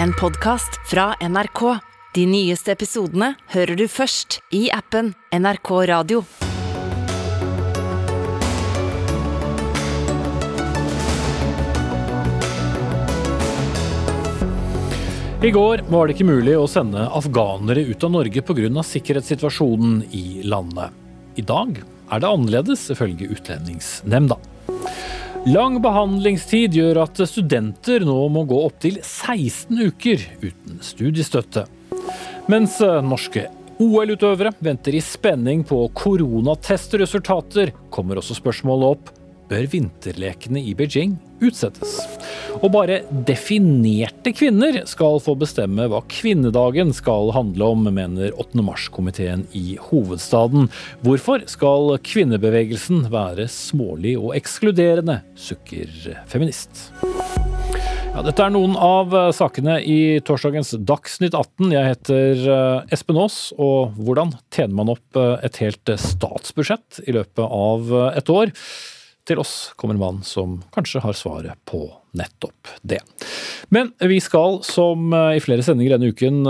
en podkast fra NRK. De nyeste episodene hører du først i appen NRK Radio. I går var det ikke mulig å sende afghanere ut av Norge pga. sikkerhetssituasjonen i landet. I dag er det annerledes, ifølge Utlendingsnemnda. Lang behandlingstid gjør at studenter nå må gå opptil 16 uker uten studiestøtte. Mens norske OL-utøvere venter i spenning på koronatestresultater, kommer også spørsmålet opp bør vinterlekene i Beijing utsettes. Og bare definerte kvinner skal få bestemme hva kvinnedagen skal handle om, mener 8. mars-komiteen i hovedstaden. Hvorfor skal kvinnebevegelsen være smålig og ekskluderende, sukker feminist. Ja, dette er noen av sakene i torsdagens Dagsnytt 18. Jeg heter eh, Espen Aas, og hvordan tjener man opp eh, et helt statsbudsjett i løpet av eh, et år? Til oss kommer en mann som kanskje har svaret på nettopp det. Men vi skal, som i flere sendinger denne uken,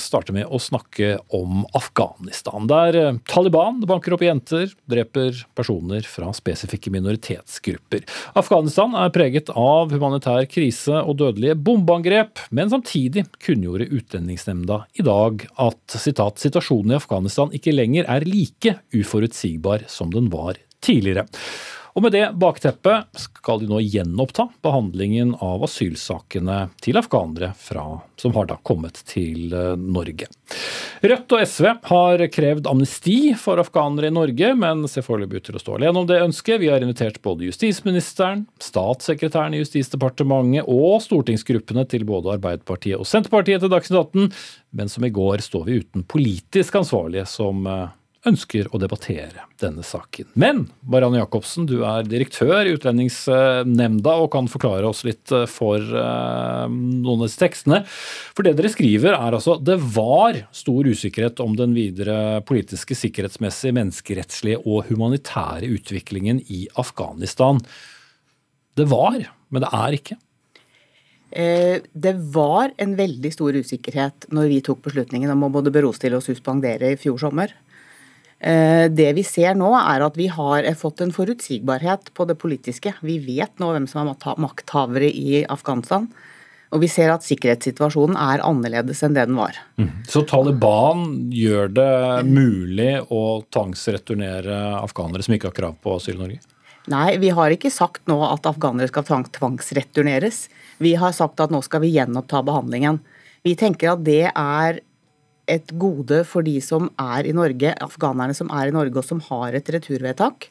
starte med å snakke om Afghanistan. Der Taliban banker opp jenter, dreper personer fra spesifikke minoritetsgrupper. Afghanistan er preget av humanitær krise og dødelige bombeangrep, men samtidig kunngjorde Utlendingsnemnda i dag at citat, situasjonen i Afghanistan ikke lenger er like uforutsigbar som den var tidligere. Og med det bakteppet skal de nå gjenoppta behandlingen av asylsakene til afghanere fra, som har da kommet til eh, Norge. Rødt og SV har krevd amnesti for afghanere i Norge, men ser foreløpig ut til å stå alene om det ønsket. Vi har invitert både justisministeren, statssekretæren i Justisdepartementet og stortingsgruppene til både Arbeiderpartiet og Senterpartiet til Dagsnytt 18, men som i går står vi uten politisk ansvarlige som eh, ønsker å debattere denne saken. Men Marianne Jacobsen, du er direktør i Utlendingsnemnda og kan forklare oss litt eh, for uh, noen av disse tekstene. For det dere skriver er altså det var stor usikkerhet om den videre politiske, sikkerhetsmessige, menneskerettslige og humanitære utviklingen i Afghanistan. Det var, men det er ikke. Eh, det var en veldig stor usikkerhet når vi tok beslutningen om å både berostille og suspendere i fjor sommer. Eh, det vi ser nå, er at vi har fått en forutsigbarhet på det politiske. Vi vet nå hvem som er makthavere i Afghanistan. Og vi ser at sikkerhetssituasjonen er annerledes enn det den var. Mm. Så Taliban gjør det mulig å tvangsreturnere afghanere som ikke har krav på asyl i Norge? Nei, vi har ikke sagt nå at afghanere skal tvangsreturneres. Vi har sagt at nå skal vi gjenoppta behandlingen. Vi tenker at det er et gode for de som er i Norge, afghanerne som er i Norge og som har et returvedtak.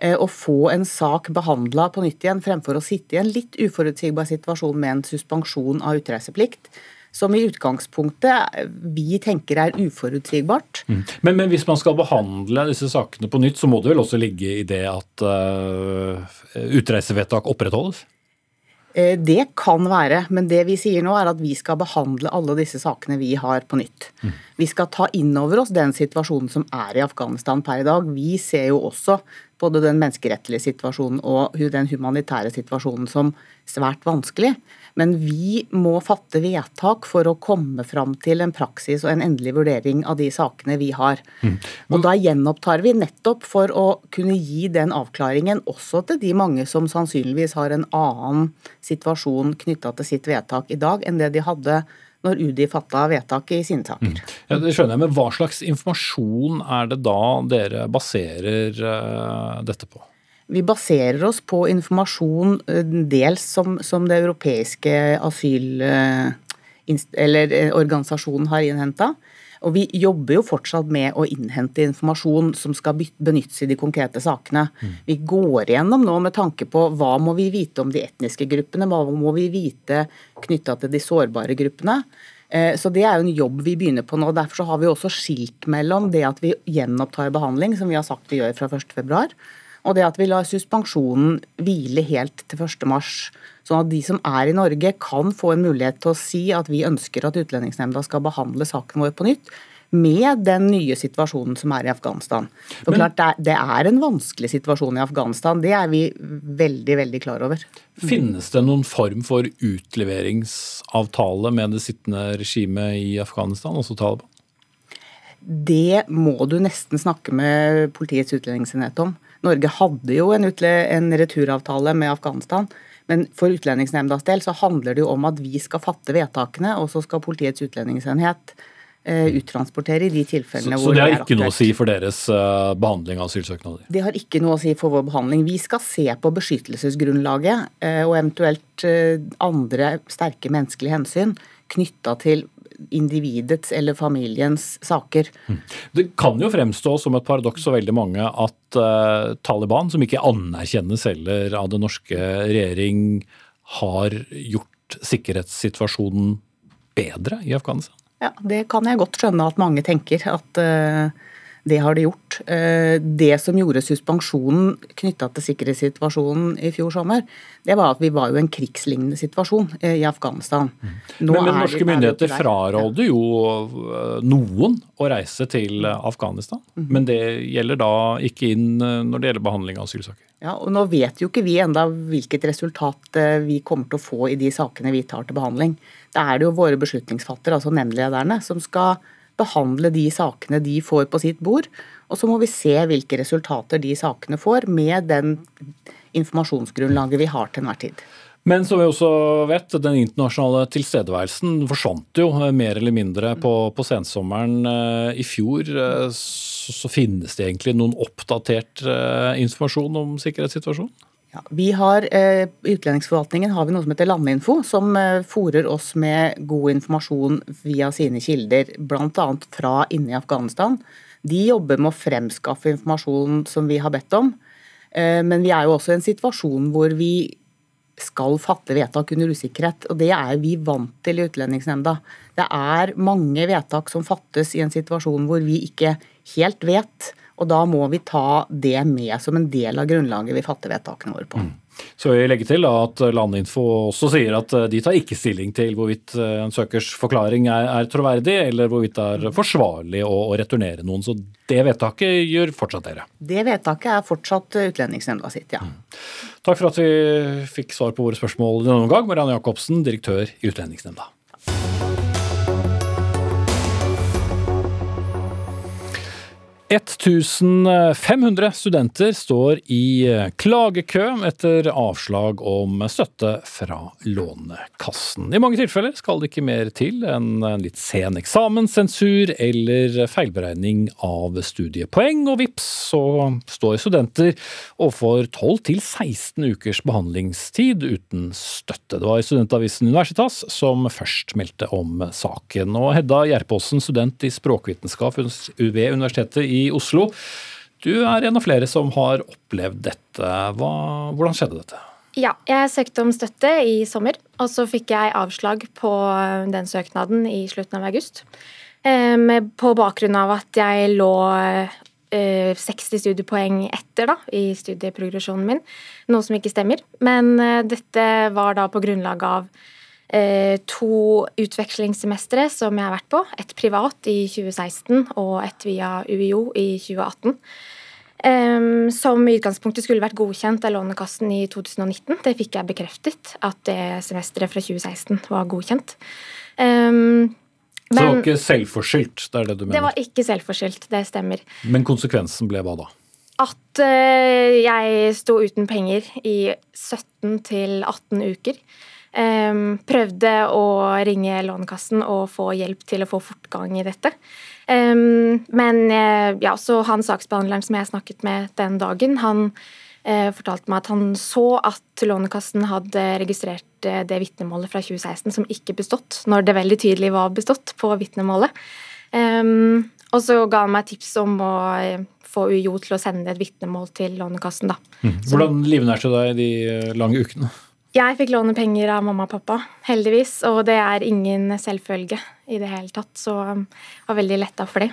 Eh, å få en sak behandla på nytt igjen, fremfor å sitte i en litt uforutsigbar situasjon med en suspensjon av utreiseplikt. Som i utgangspunktet vi tenker er uforutsigbart. Mm. Men, men, hvis man skal behandle disse sakene på nytt, så må det vel også ligge i det at uh, utreisevedtak opprettholdes? Eh, det kan være, men det vi sier nå er at vi skal behandle alle disse sakene vi har på nytt. Mm. Vi skal ta inn over oss den situasjonen som er i Afghanistan per i dag. Vi ser jo også både den menneskerettelige situasjonen og den humanitære situasjonen som svært vanskelig. Men vi må fatte vedtak for å komme fram til en praksis og en endelig vurdering av de sakene vi har. Mm. Og da gjenopptar vi nettopp for å kunne gi den avklaringen også til de mange som sannsynligvis har en annen situasjon knytta til sitt vedtak i dag enn det de hadde når UDI fatta vedtak i sine saker. Mm. Ja, det skjønner jeg, men Hva slags informasjon er det da dere baserer uh, dette på? Vi baserer oss på informasjon eh, dels som, som det europeiske asyl... Eh, eller eh, organisasjonen har innhenta. Og vi jobber jo fortsatt med å innhente informasjon som skal benyttes i de konkrete sakene. Mm. Vi går igjennom nå med tanke på hva må vi vite om de etniske gruppene, hva må vi vite knytta til de sårbare gruppene. Så Det er jo en jobb vi begynner på nå. Derfor har vi også skilt mellom det at vi gjenopptar behandling, som vi har sagt vi gjør fra 1.2, og det at vi lar suspensjonen hvile helt til 1.3, sånn at de som er i Norge kan få en mulighet til å si at vi ønsker at Utlendingsnemnda skal behandle saken vår på nytt, med den nye situasjonen som er i Afghanistan. Og Men- klart det er, en vanskelig situasjon i Afghanistan, det er vi veldig, veldig klar over. Finnes det noen form for utleveringsavtale med det sittende regimet i Afghanistan, også Taliban? Det må du nesten snakke med Politiets utlendingsenhet om. Norge hadde jo en, en returavtale med Afghanistan. Men for Utlendingsnemndas del så handler det jo om at vi skal fatte vedtakene, og så skal Politiets utlendingsenhet eh, uttransportere i de tilfellene så hvor det er aktuelt. Så det har ikke noe å si for deres uh, behandling av asylsøknader? Det har ikke noe å si for vår behandling. Vi skal se på beskyttelsesgrunnlaget uh, og eventuelt uh, andre sterke menneskelige hensyn knytta til individets eller familiens saker. Det kan jo fremstå som et paradoks for veldig mange at uh, Taliban, som ikke anerkjennes heller av den norske regjering, har gjort sikkerhetssituasjonen bedre i Afghanistan. Ja, Det kan jeg godt skjønne at mange tenker at eh, det har de gjort. Eh, det som gjorde suspensjonen knytta til sikkerhetssituasjonen i fjor sommer, det var at vi var jo i en krigslignende situasjon eh, i Afghanistan. Nå Men, men norske er myndigheter fraråder jo eh, noen å reise til Afghanistan. Mm. Men det gjelder da ikke inn når det gjelder behandling av asylsaker. Ja, og Nå vet jo ikke vi enda hvilket resultat vi kommer til å få i de sakene vi tar til behandling. Da er det jo våre beslutningsfattere, altså nemndlederne, som skal behandle de sakene de får på sitt bord. Og så må vi se hvilke resultater de sakene får med den informasjonsgrunnlaget vi har til enhver tid. Men som vi også vet, den internasjonale tilstedeværelsen forsvant jo eh, mer eller mindre på, på sensommeren eh, i fjor. Eh, Så, så finnes det egentlig noen oppdatert informasjon om sikkerhetssituasjonen? Ja, vi har, eh, I utlendingsforvaltningen har vi noe som heter Landinfo, som eh, fòrer oss med god informasjon via sine kilder, bl.a. fra inne i Afghanistan. De jobber med å fremskaffe informasjon som vi har bedt om. Eh, men vi er jo også i en situasjon hvor vi skal fatte vedtak under usikkerhet. Og det er vi vant til i Utlendingsnemnda. Det er mange vedtak som fattes i en situasjon hvor vi ikke helt vet. Og da må vi ta det med som en del av grunnlaget vi fatter vedtakene våre på. Så jeg legger til at Landinfo også sier at eh, de tar ikke stilling til hvorvidt eh, en søkers forklaring er, er troverdig, eller hvorvidt det er forsvarlig å, å returnere noen. Så det vedtaket gjør fortsatt dere. Det vedtaket er fortsatt Utlendingsnemnda sitt, ja. Takk for at vi fikk svar på våre spørsmål denne omgang. Marianne Jacobsen, direktør i Utlendingsnemnda. 1500 studenter står i klagekø etter avslag om støtte fra Lånekassen. I mange tilfeller skal det ikke mer til enn en litt sen eksamenssensur eller feilberegning av studiepoeng, og vips så står studenter overfor 12-16 ukers behandlingstid uten støtte. Det var studentavisen Universitas som først meldte om saken. Og Hedda Gjerpåsen, student i språkvitenskap ved Universitetet i Oslo. Du er en av flere som har opplevd dette. Hva, hvordan skjedde dette? Ja, jeg søkte om støtte i sommer, og så fikk jeg avslag på den søknaden i slutten av august. Eh, På bakgrunn av at jeg lå eh, 60 studiepoeng etter da, i studieprogresjonen min, noe som ikke stemmer. Men eh, dette var da på grunnlag av eh, to utvekslingssemestre som jeg har vært på. Et privat i 2016 og et via UiO i 2018. Em, som i utgangspunktet skulle vært godkjent av Lånekassen i 2019. Det fikk jeg bekreftet, at det semesteret fra 2016 var godkjent. Men, Så det var ikke selvforskyldt, det er det du mener? det var ikke selvforskyldt, det stemmer. Men konsekvensen ble hva da? At eh, jeg sto uten penger i 17 til 18 uker. Prøvde å ringe Lånekassen og få hjelp til å få fortgang i dette. Men eh, ja, så han saksbehandleren som jeg snakket med den dagen, han eh, fortalte meg at han så at Lånekassen hadde registrert eh, det vitnemålet fra 2016 som ikke bestått, når det veldig tydelig var bestått på vitnemålet. Em, og så ga han meg tips om å få UiO til å sende et vitnemål til Lånekassen. da. Hvordan livnærte du deg de lange ukene? Jeg fikk låne penger av mamma og pappa, heldigvis, og det er ingen selvfølge i det hele tatt, så um, jeg var veldig letta for det.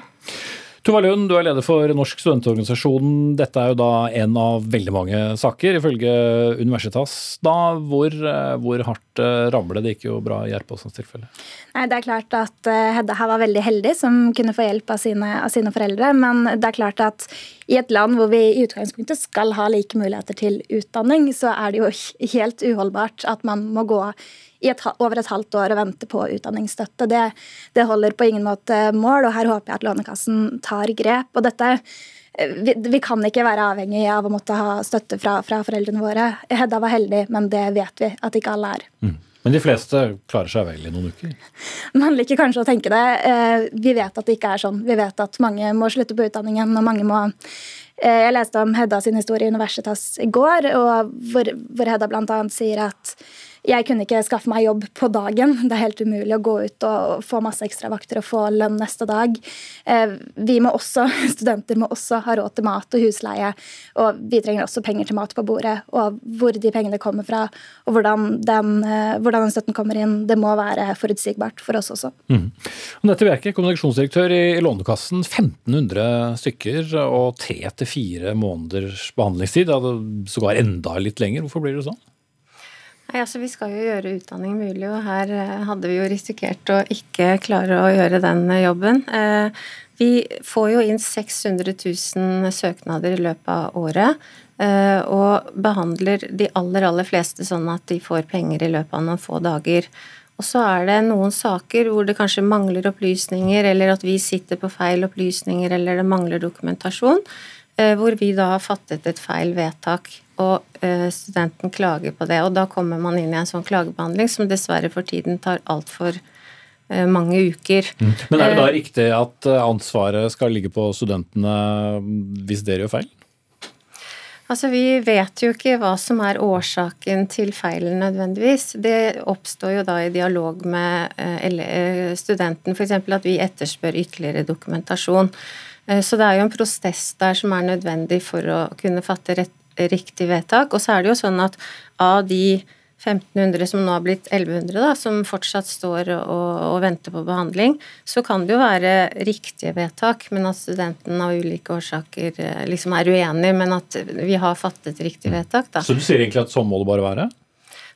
Tuva Lund, du er leder for Norsk studentorganisasjon. Dette er jo da en av veldig mange saker, ifølge Universitas. Da, hvor, hvor hardt ramler det? Det gikk jo bra i Gjerpåsens tilfelle. Nei, Det er klart at Hedda her var veldig heldig som kunne få hjelp av sine, av sine foreldre. Men det er klart at i et land hvor vi i utgangspunktet skal ha like muligheter til utdanning, så er det jo helt uholdbart at man må gå i et, over et halvt år og vente på utdanningsstøtte. Det, det, holder på ingen måte mål, og her håper jeg at Lånekassen tar grep. Og dette vi, vi, kan ikke være avhengig av å måtte ha støtte fra, fra foreldrene våre. Hedda var heldig, men det vet vi at ikke alle er. Mm. Men de fleste klarer seg vel i noen uker? Man liker kanskje å tenke det. Eh, vi vet at det ikke er sånn. Vi vet at mange må slutte på utdanningen, og mange må eh, Jeg leste om Hedda sin historie i Universitas i går, hvor, hvor Hedda bl.a. sier at jeg kunne ikke skaffe meg jobb på dagen. Det er helt umulig å gå ut og få masse ekstravakter og få lønn neste dag. Eh, vi må også, Studenter må også ha råd til mat og husleie. Og vi trenger også penger til mat på bordet. Og hvor de pengene kommer fra, og hvordan den, eh, hvordan den støtten kommer inn, det må være forutsigbart for oss også. Mm. Nette Bjerke, kommunikasjonsdirektør i Lånekassen. 1500 stykker og tre til fire måneders behandlingstid. Sågar enda litt lenger. Hvorfor blir det sånn? Nei, altså Vi skal jo gjøre utdanning mulig, og her eh, hadde vi jo risikert å ikke klare å gjøre den eh, jobben. Eh, vi får jo inn 600 000 søknader i løpet av året. Og behandler de aller, aller fleste sånn at de får penger i løpet av noen få dager. Og så er det noen saker hvor det kanskje mangler opplysninger, eller at vi sitter på feil opplysninger, eller det mangler dokumentasjon. Hvor vi da har fattet et feil vedtak, og eh, studenten klager på det. Og da kommer man inn i en sånn klagebehandling som dessverre for tiden tar altfor eh, mange uker. Mm. Men er det da riktig at ansvaret skal ligge på studentene hvis dere gjør feil? Altså, Vi vet jo ikke hva som er årsaken til feilen nødvendigvis. Det oppstår jo da i dialog med studenten, f.eks. at vi etterspør ytterligere dokumentasjon. Eh, så det er jo en prosess der som er nødvendig for å kunne fatte rett, riktig vedtak. Og så er det jo sånn at av de 1500 som nå har blitt 1100, da, som fortsatt står og, og, venter på behandling, så kan det jo være riktige vedtak, men at studenten av ulike årsaker eh, liksom er uenig, men at vi har fattet riktig vedtak. Da. Så du sier egentlig at sånn må det bare være?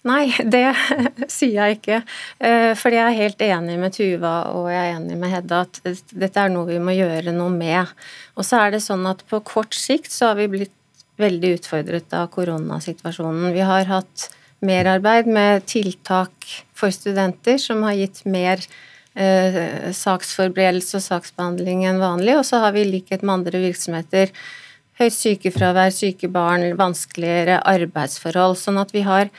Nei, det sier jeg ikke. Eh, fordi jeg er helt enig med Tuva og jeg er enig med Hedda at dette er noe vi må gjøre noe med. Og så er det sånn at på kort sikt så har vi blitt veldig utfordret av koronasituasjonen. Vi har hatt merarbeid med tiltak for studenter som har gitt mer eh, saksforberedelse og saksbehandling enn vanlig. Og så har vi i likhet med andre virksomheter høyt sykefravær, syke barn, vanskeligere arbeidsforhold. Sånn at vi har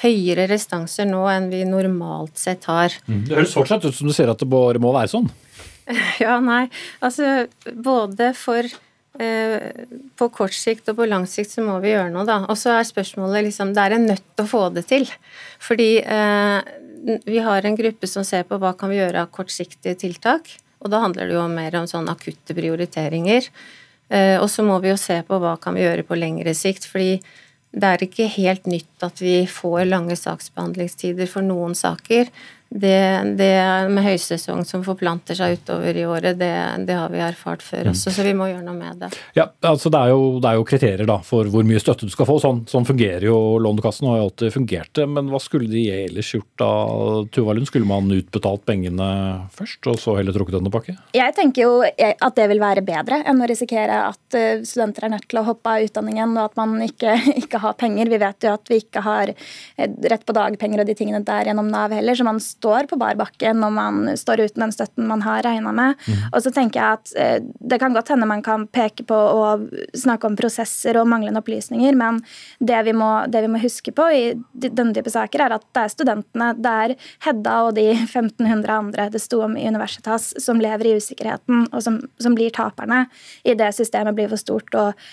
høyere restanser nå enn vi normalt sett har. Mm. Det høres fortsatt ut som du sier at det bare må være sånn? Ja, nei. Altså både for på kort sikt og på lang sikt så må vi gjøre noe, da. Og så er spørsmålet liksom Det er en nødt til å få det til. Fordi eh, vi har en gruppe som ser på hva kan vi gjøre av kortsiktige tiltak. Og da handler det jo mer om sånn akutte prioriteringer. Eh, og så må vi jo se på hva kan vi gjøre på lengre sikt. fordi det er ikke helt nytt at vi får lange saksbehandlingstider for noen saker. Det, det, med høysesong som forplanter seg utover i året, det, det, har vi erfart før mm. også, så vi må gjøre noe med det. Ja, altså Det er jo, det er jo kriterier da, for hvor mye støtte du skal få. Sånn, sånn fungerer jo Lånekassen og har jo alltid fungert. det. Men hva skulle de ellers gjort da, Tuva Lund? Skulle man utbetalt pengene først, og så heller trukket denne tilbake? Jeg tenker jo at det vil være bedre enn å risikere at eh, studenter er nødt til å hoppe av utdanningen, og at man ikke, ikke har penger. Vi vet jo at vi ikke har eh, rett på dagpenger og de tingene der gjennom Nav heller. så man står på bar bakke når man står uten den støtten man har regna med. Mm. Og så tenker jeg at eh, Det kan godt hende man kan peke på og snakke om prosesser og manglende opplysninger, men det vi må, det vi må huske på i denne type saker, er at det er studentene, det er Hedda og de 1500 andre det sto om i Universitas, som lever i usikkerheten, og som, som blir taperne i det systemet blir for stort og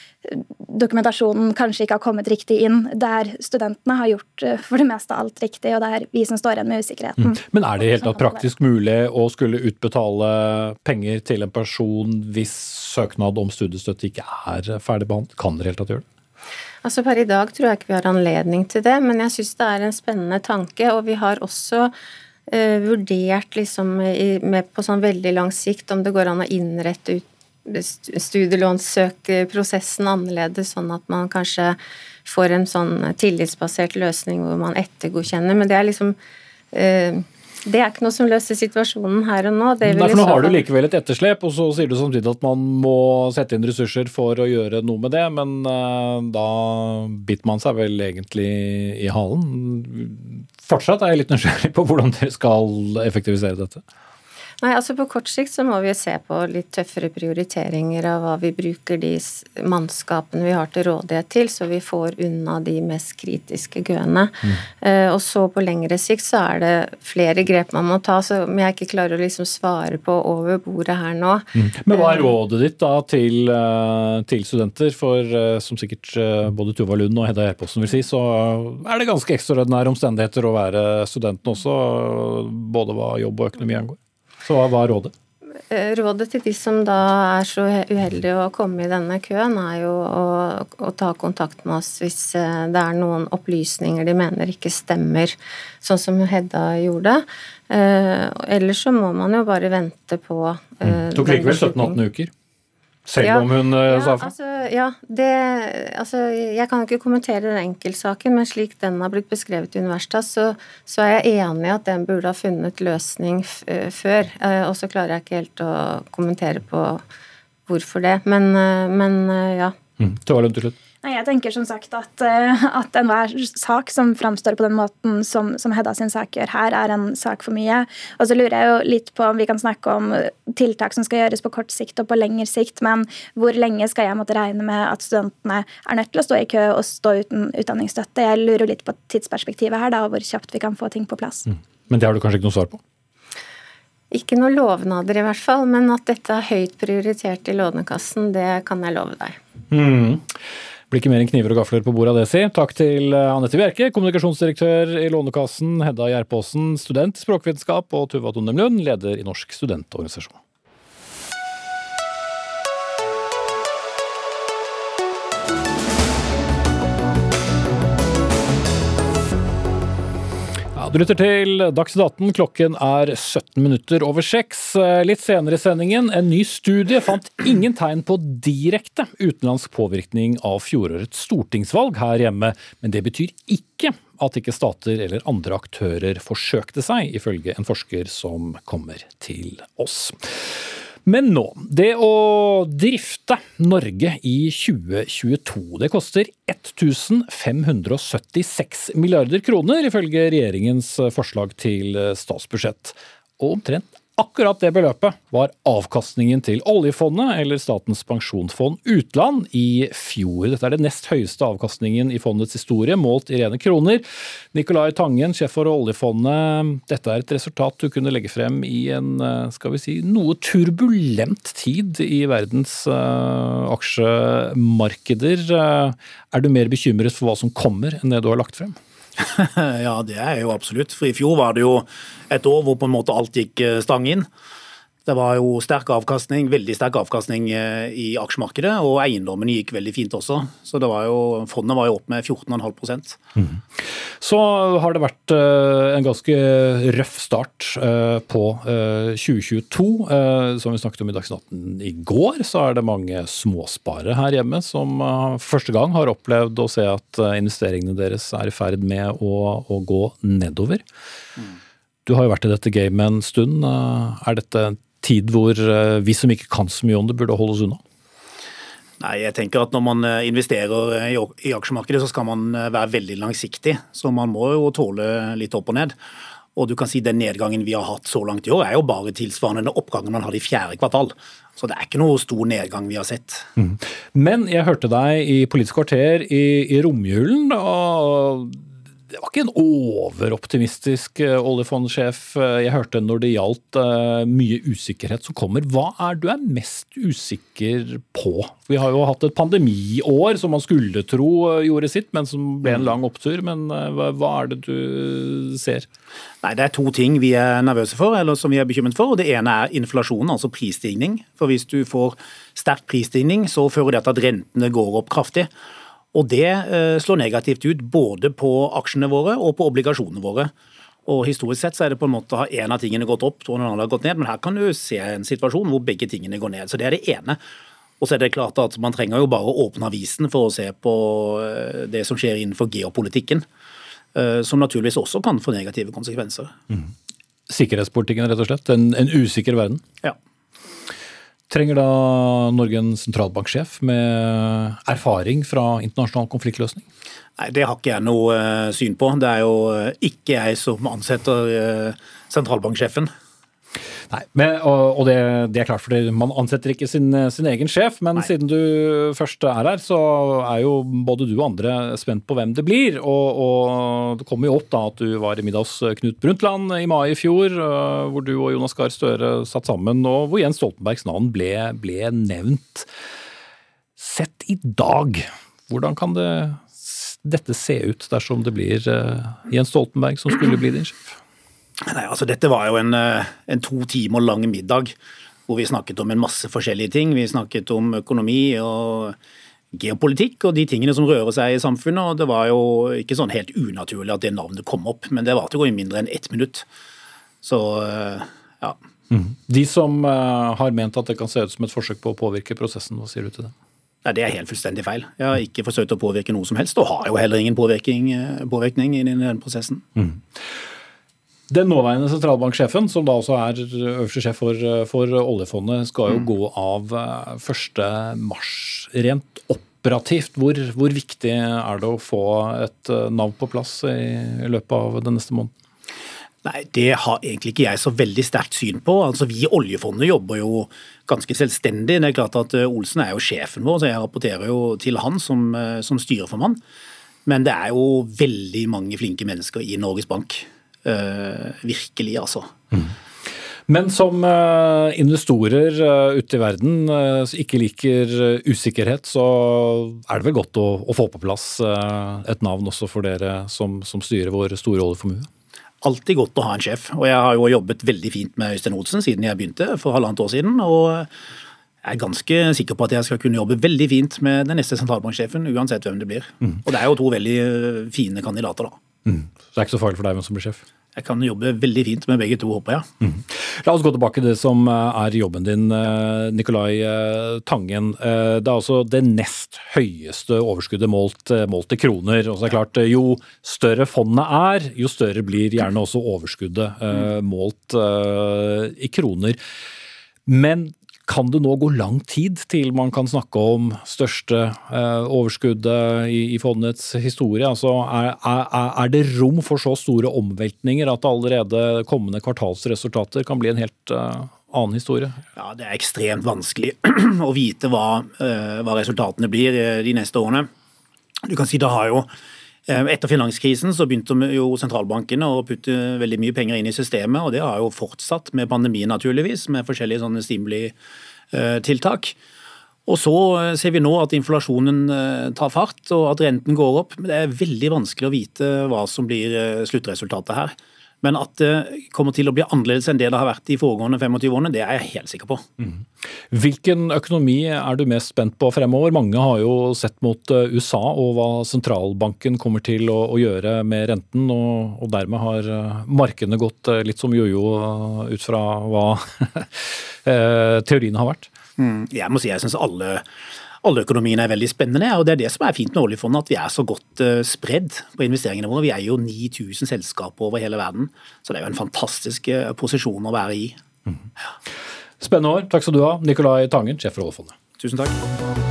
dokumentasjonen kanskje ikke har kommet riktig inn, der studentene har gjort eh, for det meste alt riktig, og det er vi som står igjen med usikkerheten. Men er det helt tatt praktisk mulig å skulle utbetale penger til en person hvis søknad om studiestøtte ikke er ferdigbehandlet? Kan dere helt tatt gjøre det? Altså Per i dag tror jeg ikke vi har anledning til det, men jeg syns det er en spennende tanke. Og vi har også uh, vurdert liksom i, med, på sånn veldig lang sikt om det går an å innrette ut studielånssøkprosessen annerledes, sånn at man kanskje får en sånn tillitsbasert løsning hvor man ettergodkjenner. Men det er liksom det er ikke noe som løser situasjonen her og nå. Nei, for nå har du likevel et etterslep, og så sier du samtidig at man må sette inn ressurser for å gjøre noe med det, men uh, da biter man seg vel egentlig i halen. Fortsatt er jeg litt nysgjerrig på hvordan dere skal effektivisere dette. Nei, altså På kort sikt så må vi se på litt tøffere prioriteringer av hva vi bruker de mannskapene vi har til rådighet til, så vi får unna de mest kritiske køene. Mm. Uh, og så på lengre sikt så er det flere grep man må ta, som jeg ikke klarer å liksom svare på over bordet her nå. Mm. Men hva er rådet ditt da til, uh, til studenter? For som sikkert både Tuva Lund og Hedda Gjerposten vil si, så er det ganske ekstraordinære omstendigheter å være studenten også, både hva jobb og økonomi angår. Så hva er rådet? Eh, rådet til de som da er så uheldige å komme i denne køen, er jo å, å, ta kontakt med oss hvis eh, det er noen opplysninger de mener ikke stemmer, sånn som Hedda gjorde. Eh, ellers så må man jo bare vente på eh, Tok likevel 17-18 uker? Selv ja, om hun uh, ja, sa fra? Altså, ja, det Altså, jeg kan ikke kommentere den enkeltsaken, men slik den har blitt beskrevet i Universitas, så, så, er jeg enig i at den burde ha funnet løsning uh, før. Uh, og så klarer jeg ikke helt å kommentere på hvorfor det. Men, men ja. Mm. Til slutt. Nei, jeg tenker som sagt at, uh, at enhver sak som framstår på den måten som, som Hedda sin sak gjør her, er en sak for mye. Og så lurer jeg jo litt på om vi kan snakke om tiltak som skal gjøres på kort sikt og på lengre sikt, men hvor lenge skal jeg måtte regne med at studentene er nødt til å stå i kø og stå uten utdanningsstøtte? Jeg lurer litt på tidsperspektivet her, da, og hvor kjapt vi kan få ting på plass. Mm. Men det har du kanskje ikke noe svar på? Ikke noen lovnader i hvert fall, men at dette er høyt prioritert i Lånekassen, det kan jeg love deg. Mm. Blir ikke mer enn kniver og gafler på bordet av det, si. Takk til eh, Anette Bjerke, kommunikasjonsdirektør i Lånekassen, Hedda Gjerpåsen, student i språkvitenskap, og Tuva Tondem Lund, leder i Norsk studentorganisasjon. Du lytter til Dagsnytt 18. Klokken er 17 minutter over seks. Litt senere i sendingen, en ny studie fant ingen tegn på direkte utenlandsk påvirkning av fjorårets stortingsvalg her hjemme. Men det betyr ikke at ikke stater eller andre aktører forsøkte seg, ifølge en forsker som kommer til oss. Men nå, det å drifte Norge i 2022, det koster 1576 milliarder kroner, ifølge regjeringens forslag til statsbudsjett. Og omtrent Akkurat det beløpet var avkastningen til oljefondet, eller Statens pensjonsfond utland, i fjor. Dette er den nest høyeste avkastningen i fondets historie, målt i rene kroner. Nicolai Tangen, sjef for oljefondet, dette er et resultat du kunne legge frem i en skal vi si, noe turbulent tid i verdens uh, aksjemarkeder. Er du mer bekymret for hva som kommer, enn det du har lagt frem? ja, det er jo absolutt. For i fjor var det jo et år hvor på en måte alt gikk eh, stang inn. Det var jo sterk avkastning, veldig sterk avkastning eh, i aksjemarkedet, og eiendommene gikk veldig fint også. Så var jo, fondet var jo opp med 14,5 mm. Så har det vært eh, en ganske røff start eh, på 2022. Som vi snakket om i Dagsnytt i går, så er det mange småsparere her hjemme som første gang har opplevd å se at investeringene deres er i ferd med å, å gå nedover. Mm. Du har jo vært i dette gamet en stund. Er dette tid hvor eh, vi som ikke kan så mye om det, burde holde oss unna? Nei, jeg tenker at Når man eh, investerer i aksjemarkedet, så skal man eh, være veldig langsiktig. Så man må jo tåle litt opp og ned. Og du kan si Den nedgangen vi har hatt så langt i år, er jo bare tilsvarende den oppgangen man hadde i fjerde kvartal. Så det er ikke noe stor nedgang vi har sett. Mm. Men jeg hørte deg i Politisk kvarter i, i romjulen. og det var ikke en overoptimistisk eh, oljefondsjef eh, jeg hørte når det gjaldt eh, mye usikkerhet som kommer. Hva er du er mest usikker på? Vi har jo hatt et pandemiår som man skulle tro gjorde sitt, men som ble en lang opptur. Men hva er det du ser? Nei, Det er to ting vi er nervøse for, eller som vi er bekymret for. Det ene er inflasjonen, altså prisstigning. For hvis du får sterk prisstigning, så fører det til at rentene går opp kraftig. Og det eh, slår negativt ut både på aksjene våre og på obligasjonene våre. Og Historisk sett så er det på en måte har en av tingene gått opp, og den andre har gått ned, men her kan du se en situasjon hvor begge tingene går ned. Så det er det ene. Og så er det klart at Man trenger jo bare å åpne avisen for å se på eh, det som skjer innenfor geopolitikken. Eh, som naturligvis også kan få negative konsekvenser. Mm. Sikkerhetspolitikken, rett og slett. En, en usikker verden. Ja. Trenger da Norge en sentralbanksjef med erfaring fra internasjonal konfliktløsning? Nei, Det har ikke jeg noe uh, syn på. Det er jo uh, ikke jeg som ansetter uh, sentralbanksjefen. Nei, men, og, og det, det, er klart, for man ansetter ikke sin, sin egen sjef. Men Nei. siden du først er her, så er jo både du og andre spent på hvem det blir. Og, og det kommer jo opp da at du var i middag hos Knut Brundtland i mai i fjor, hvor du og Jonas Gahr Støre satt sammen, og hvor Jens Stoltenbergs navn ble, ble nevnt. Sett i dag, hvordan kan det dette se ut dersom det blir uh, Jens Stoltenberg som skulle bli din sjef? Nei, altså Dette var jo en, eh, en, to timer lang middag hvor vi snakket om en masse forskjellige ting. Vi snakket om økonomi og geopolitikk og de tingene som rører seg i samfunnet. og Det var jo ikke sånn helt unaturlig at det navnet kom opp, men det var til i mindre enn ett minutt. Så eh, ja. Mm. De som har ment at det kan se ut som et forsøk på å påvirke prosessen, hva sier du til det? Nei, Det er helt fullstendig feil. Jeg har ikke forsøkt å påvirke noe som helst, og har jo heller ingen påvirkning, eh, påvirkning i den prosessen. Mm. Den nåværende sentralbanksjefen, som da også er øverste sjef for, for oljefondet, skal jo mm. gå av 1.3. Eh, Rent operativt, hvor, hvor, viktig er det å få et eh, navn på plass i løpet av den neste måneden? Nei, Det har egentlig ikke jeg så veldig sterkt syn på. Altså, Vi i oljefondet jobber jo ganske selvstendig. Det er klart at eh, Olsen er jo sjefen vår, så jeg rapporterer jo til han som, som styreformann. Men det er jo veldig mange flinke mennesker i Norges Bank. Uh, virkelig, altså. Mm. Men som uh, investorer uh, ute i verden uh, ikke liker usikkerhet, så er det vel godt å, å få på plass et navn også for dere som, som styrer vår store oljeformue? alltid godt å ha en sjef. Og jeg har jo jobbet veldig fint med Øystein Olsen siden jeg begynte for halvannet år siden. og jeg er ganske sikker på at jeg skal kunne jobbe veldig fint med den neste sentralbanksjefen, uansett hvem det blir. Mm. Og det er jo to veldig fine kandidater, da. Mm. Så det er ikke så farlig for deg hvem som blir sjef? Jeg kan jobbe veldig fint med begge to, håper jeg. Mm. La oss gå tilbake til det som eh, er jobben din, eh, Nikolai eh, Tangen. Det er altså det nest høyeste overskuddet målt, målt i kroner. Og så er det klart, Jo større fondet er, jo større blir gjerne også overskuddet målt i kroner. Men kan det nå gå lang tid til man kan snakke om største eh, overskuddet i, i, fondets historie? Altså, er, er, er, det rom for så store omveltninger at allerede kommende kvartalsresultater kan bli en helt uh, annen historie? Ja, Det er ekstremt vanskelig å vite hva, uh, hva resultatene blir de neste årene. Du kan si det har jo etter finanskrisen så begynte jo sentralbankene å putte veldig mye penger inn i systemet, og det har jo fortsatt med pandemien naturligvis, med forskjellige sånne stimuli-tiltak. Og så ser vi nå at inflasjonen eh, tar fart og at renten går opp. Men det er veldig vanskelig å vite hva som blir eh, sluttresultatet her. Men at det kommer til å bli annerledes enn det det har vært de foregående 25 årene, det er jeg helt sikker på. Mm. Hvilken økonomi er du mest spent på fremover? Mange har jo sett mot eh, USA og hva sentralbanken kommer til å, å gjøre med renten, og, og, dermed har eh, markedene gått eh, litt som jojo ut fra hva teoriene har vært. Mm. Jeg må si jeg syns alle Oljeøkonomien er veldig spennende, og det er det som er fint med oljefondet, at vi er så godt uh, spredd på investeringene våre. Vi er jo 9000 selskaper over hele verden, så det er jo en fantastisk uh, posisjon å være i. Mm. Spennende år. Takk skal du ha, Nikolai Tangen, sjef for oljefondet. Tusen takk.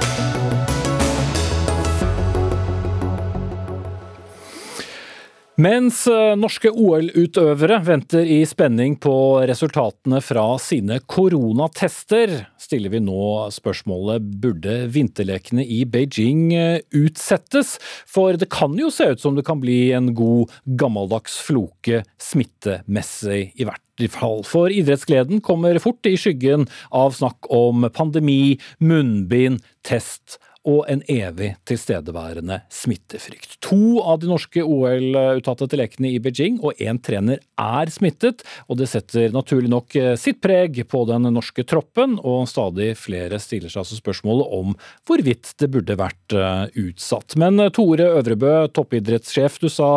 Mens eh, norske OL-utøvere venter i spenning på resultatene fra sine koronatester, stiller vi nå spørsmålet burde vinterlekene i Beijing eh, utsettes? For det kan jo se ut som det kan bli en god gammeldags floke smittemessig, i hvert fall. For idrettsgleden kommer fort i skyggen av snakk om pandemi, munnbind, test og en evig tilstedeværende smittefrykt. To av de norske OL-uttatte lekene i Beijing og én trener er smittet, og det setter naturlig nok sitt preg på den norske troppen, og stadig flere stiller seg altså spørsmålet om hvorvidt det burde vært eh, utsatt. Men eh, Tore Øvrebø, toppidrettssjef, du sa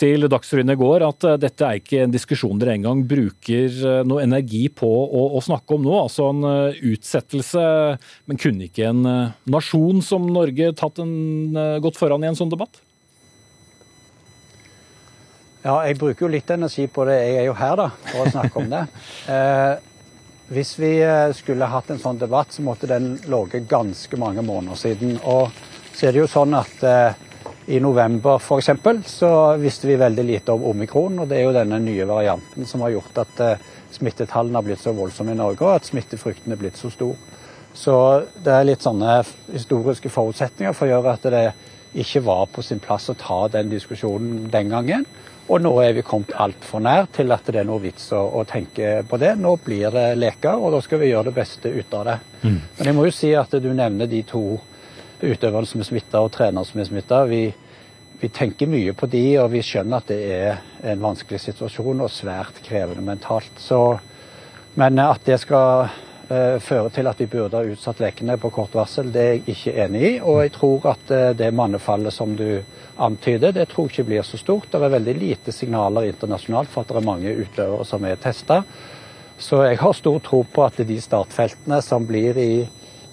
til Dagsrevyen i går at eh, dette er ikke en diskusjon dere engang bruker noe energi på å, å snakke om nå, altså en utsettelse. Men kunne ikke en nasjon som Norge tatt en, gått foran i en sånn debatt? Ja, jeg bruker jo litt energi på det. Jeg er jo her, da, for å snakke om det. Eh, hvis vi eh, skulle hatt en sånn debatt, så måtte den ligget ganske mange måneder siden. Og så er det jo sånn at eh, i november f.eks. så visste vi veldig lite om omikron. Og det er jo denne nye varianten som har gjort at eh, smittetallene har blitt så voldsomme i Norge, og at smittefrykten er blitt så stor. Så det er litt sånne historiske forutsetninger for å gjøre at det ikke var på sin plass å ta den diskusjonen den gangen. Og nå er vi kommet altfor nær til at det er noe vits å, å, tenke på det. Nå blir det leker, og da skal vi gjøre det beste ut av det. Mm. Men jeg må jo si at du nevner de to utøverne som er smitta, og trenere som er smitta. Vi, vi, tenker mye på de, og vi skjønner at det er en vanskelig situasjon og svært krevende mentalt. Så, men at det skal fører til at vi burde ha utsatt lekene på kort varsel. Det er jeg ikke enig i. Og jeg tror at eh, det mannefallet som du antyder, det tror jeg ikke blir så stort. Det er veldig lite signaler internasjonalt for at det er mange utøvere som er testa. Så jeg har stor tro på at de startfeltene som blir i